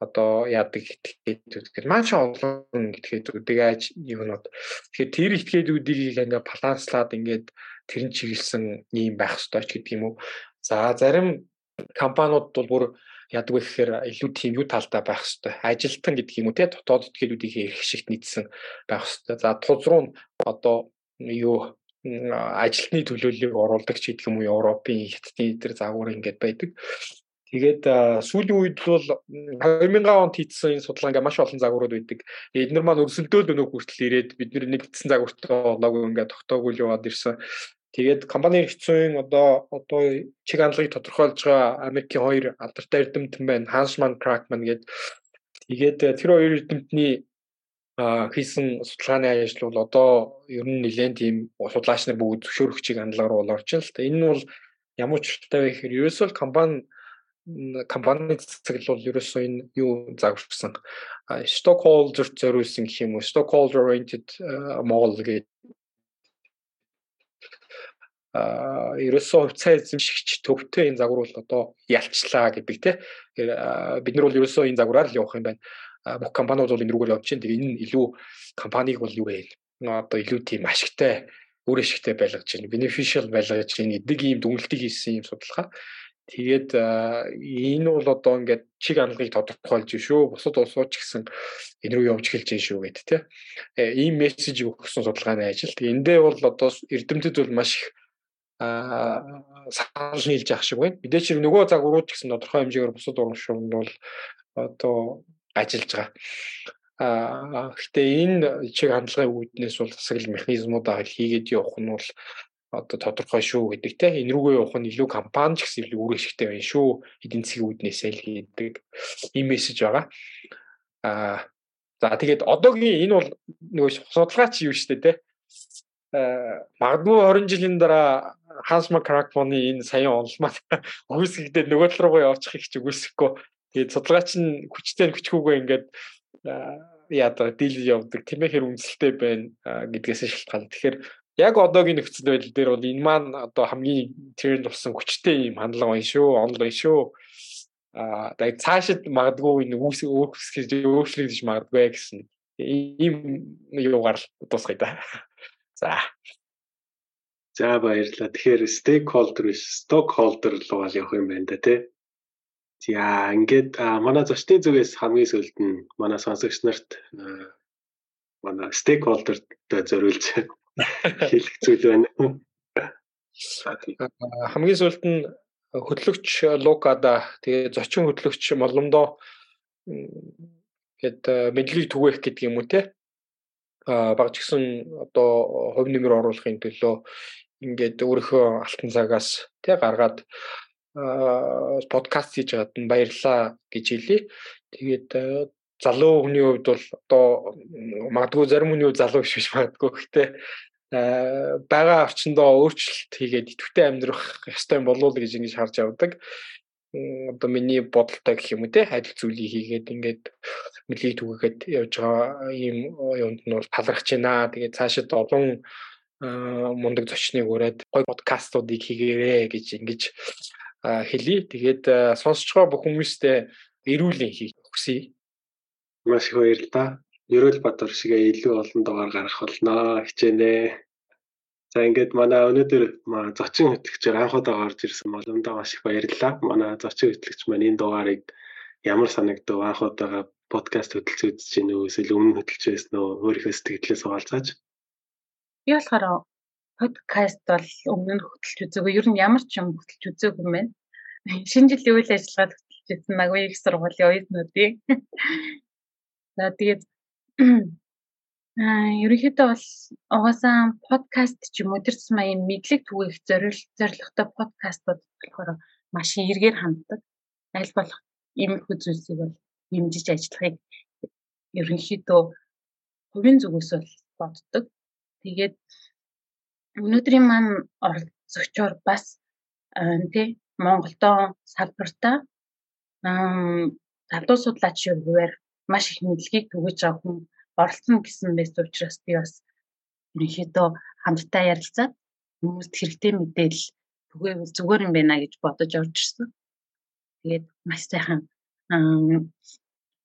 одоо яадаг этгээдүүд гэдэг маш олон этгээдүүдийг яаж юунод. Тэгэхээр тэр этгээдүүдийг ингээ баланслаад ингээд тэрэн чиглэсэн юм байх ёстой ч гэдэг юм уу за зарим компаниуд бол бүр яадаг вэ гэхээр илүү тийм юу талтай байх ёстой ажилтан гэдэг юм уу те дотоод этгээдүүдийг эрх шигт нийцсэн байх ёстой за тулз руу одоо юу ажилтны төлөөллийг оруулдаг ч гэдэг юм уу Европын хятадны эдгээр загвар ингээд байдаг Тэгээд сүүлийн үед бол 2000 онд хийсэн энэ судалгаа ингээ маш олон загварууд байдаг. Эднэр маань өрсөлдөөл өнөө хүртэл ирээд бид нэг гэсэн загвартай болоогүй ингээ тогтоогүй яваад ирсэн. Тэгээд компани хэрэгцээний одоо одоо чиг хандлагыг тодорхойлж байгаа Америкийн хоёр алдартай эрдэмтэн байна. Hansman Crackman гэдэг. Тэгээд тэр хоёр эрдэмтний хийсэн судалгааны ажил бол одоо ер нь нэлээд тийм судлаач нар бүгд зөвшөөрөгчийг хандлага руу орж байна л та. Энэ нь бол ямар ч утгатай вэ гэхээр ерөөсөө компани компани цэцэглэл бол ерөөсөө энэ юу загварсан stockholder зориулсан гэх юм уу stockholder oriented model гэдэг а ерөөсөө хувьцаа эзэмшигч төвтэй энэ загвар бол одоо ялчлаа гэдэг тий. Бид нар бол ерөөсөө энэ загвараар л явах юм байна. Бүх компаниуд бол энэ рүүгээр явж чинь. Тэгээ энэ илүү компаниг бол юу вэ? Одоо илүү тийм ашигтай үр ашигтай байлгаж байна. Beneficial байлгаж байна. Эдэг ийм дүнэлтийг хийсэн юм судалгаа. Тэгээд энэ бол одоо ингээд чиг хандлагыг тодорхойлж шүү. Бусад улсууд ч гэсэн энэ рүү явж эхэлж байна шүү гэдэг тийм. Э, ийм мессеж өгсөн судалгааны ажил. Эндээ бол одоо эрдэмтэд бол маш их санал нийлж явах шиг байна. Мэдээч нөгөө загварууд гэсэн тодорхой хэмжээгээр бусад урамшуулт бол одоо ажиллаж байгаа. Аа гэхдээ энэ чиг хандлагын үүднээс бол засаглал механизмуудаа хийгээд явах нь бол одоо тодорхой шүү гэдэг те энэ рүүгээ явах нь илүү компани ч гэсэн илүү үр ашигтай байна шүү эдийн засгийн үүднээсээ л гэдэг ийм мессеж байгаа. Аа за тэгээд одоогийн энэ бол нөгөө судалгаач юу штэ те магадгүй 20 жилийн дараа Хансма Кракмоны энэ саяхан онлмаа өгөөсгдээд [laughs] нөгөө тал руугаа явуучих ч үгүйсэхгүй тэгээд судалгаач нь хүчтэй хүчгүйгээ ингээд яадаг дийл явдаг тийм ээ хэр үнэлэлтэй байна гэдгээс шалтгаална. Тэгэхээр яг одоогийн нөхцөл байдал дээр бол энэ маань одоо хамгийн тренд болсон хүчтэй юм хандлага байна шүү, онл байна шүү. Аа тэгээд цаашид магадгүй энэ үүс өөрчлөгдөж магадгүй гэсэн ийм юугаар дуусгая да. За. За баярлалаа. Тэгэхээр stakeholder биш, stockholder руу явах юм байна да тий. За ингээд манай зочдын зүгээс хамгийн сүүлд нь манай сонсогч нарт манай стейкхолдерт зориулж [laughs] хэлэх зүйл байна. Хамгийн сүүлд нь хөтлөгч Лукада тэгээ зочин хөтлөгч Моломдоо гээд мэдлийг түгээх гэдэг юм уу те а багч гисэн одоо хувь нэмэр оруулахын төлөө ингээд өөрийнхөө алтан цагаас те гаргаад подкаст хийж байгаад нь баярлаа гэж хэлье. Тэгээд залуу хүний хувьд бол одоо магадгүй зарим хүний хувьд залуу биш биш магадгүй [laughs] гэхдээ байгаа орчиндөө өөрчлөлт хийгээд идэвхтэй амьдрах ёстой юм болов уу гэж ингэж харж явдаг. Одоо миний бодолтой гэх юм үү те адил зүйлийг хийгээд ингээд мөлийг түгээхэд явж байгаа ийм юмд нь бол талархаж байна. Тэгээд цаашид олон мундаг зочныг ураад гоё подкастуудыг хийгээрэй гэж ингэж хэлье. Тэгээд сонсож байгаа бүх хүмүүстээ эрүүлийн хийх хүсье. Маш их баярлалаа. Ерөөл Баатар шигээ илүү олон дугаар гаргах болно хичээнэ. За ингээд манай өнөөдөр зочин хөтлөгчөөр анх удаа орж ирсэн боломдоо маш их баярлалаа. Манай зочин хөтлөгч маань энэ дугаарыг ямар санагдав? Анх удаага подкаст хөтлөж үзэж гин үү? Эсвэл өмнө хөтлөж байсан уу? Өөрийнхөө сэтгэлээс хуваалцаач. Би болохоор подкаст бол өмнө нь хөтлөж үзээгүй. Ер нь ямар ч юм хөтлөж үзээгүй юм байна. Шинэ жилийн үйл ажиллагаанд хөтлөж үзсэн Нагвыг сургуулийн оюутнуудыг. [laughs] За тэгээд аа ерөнхийдөө бол угаасаа подкаст ч юм уу тэр юм мэдлэг түгээх зорилт зорилготой подкастууд болохоор маш эргээр ханддаг. Аль болох иймэрхүү зүйлсийг бол хэмжиж ажиллахыг ерөнхийдөө хувийн зүгээс бол боддог. Тэгээд өнөөдрийн маань оролцогчоор бас тий Монголдоо салбартаа залуу судлаачийн хувьар маш их мэдлэгийг түгэж байгаа хүн оролцсон гэсэн байсан учраас би бас ерөнхийдөө хамтдаа ярилцаад хүмүүст хэрэгтэй мэдээлэл түгээвэл зүгээр юм байна гэж бодож орж ирсэн. Тэгээд маш сайхан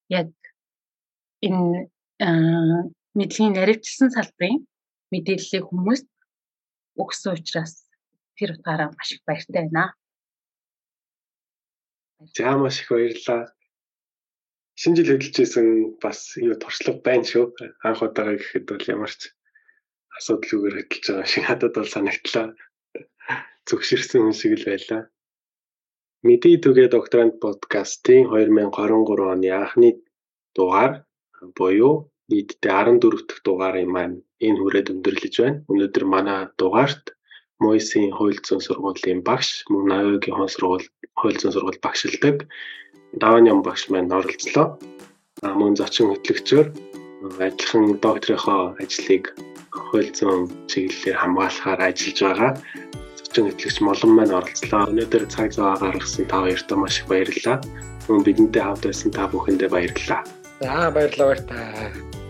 яг энэ мэдлэгийн наривчлсан салбарын мэдээллийг хүмүүст өгсөн учраас тэр утгаараа маш их баяртай байна. За маш их баярлалаа. Шинэ жил хөдөлжсэн бас юу туршлага байна шүү. Анх удаага гэхэд бол ямар ч асуудалгүйгээр хөдөлж байгаа шиг надад бол санагдлаа. Зүгшэрсэн хүн шиг л байлаа. Мэдээ түгээ докторант подкастын 2023 оны анхны дугаар буюу нийтдээ 14 дахь дугаарын маань энэ хүрээд өндөрлөж байна. Өнөөдөр манай дугаарт Мойсийн хууль зүйн сургуулийн багш, мөн Навигийн хон сургууль хууль зүйн сургууль багшилдаг Даваан багш маань оролцлоо. Мөн зочин хөтлөгчөөр адилхан докторийнхоо ажлыг зүйн чиглэлээр хамгаалахаар ажиллаж байгаа зочин хөтлөгч Молон маань оролцлоо. Өнөөдөр цаг зав гаргасан та хоёрт маш их баярлалаа. Мөн бидэнтэй хамт байсан та бүхэндээ баярлалаа. За баярлалаа баяртай.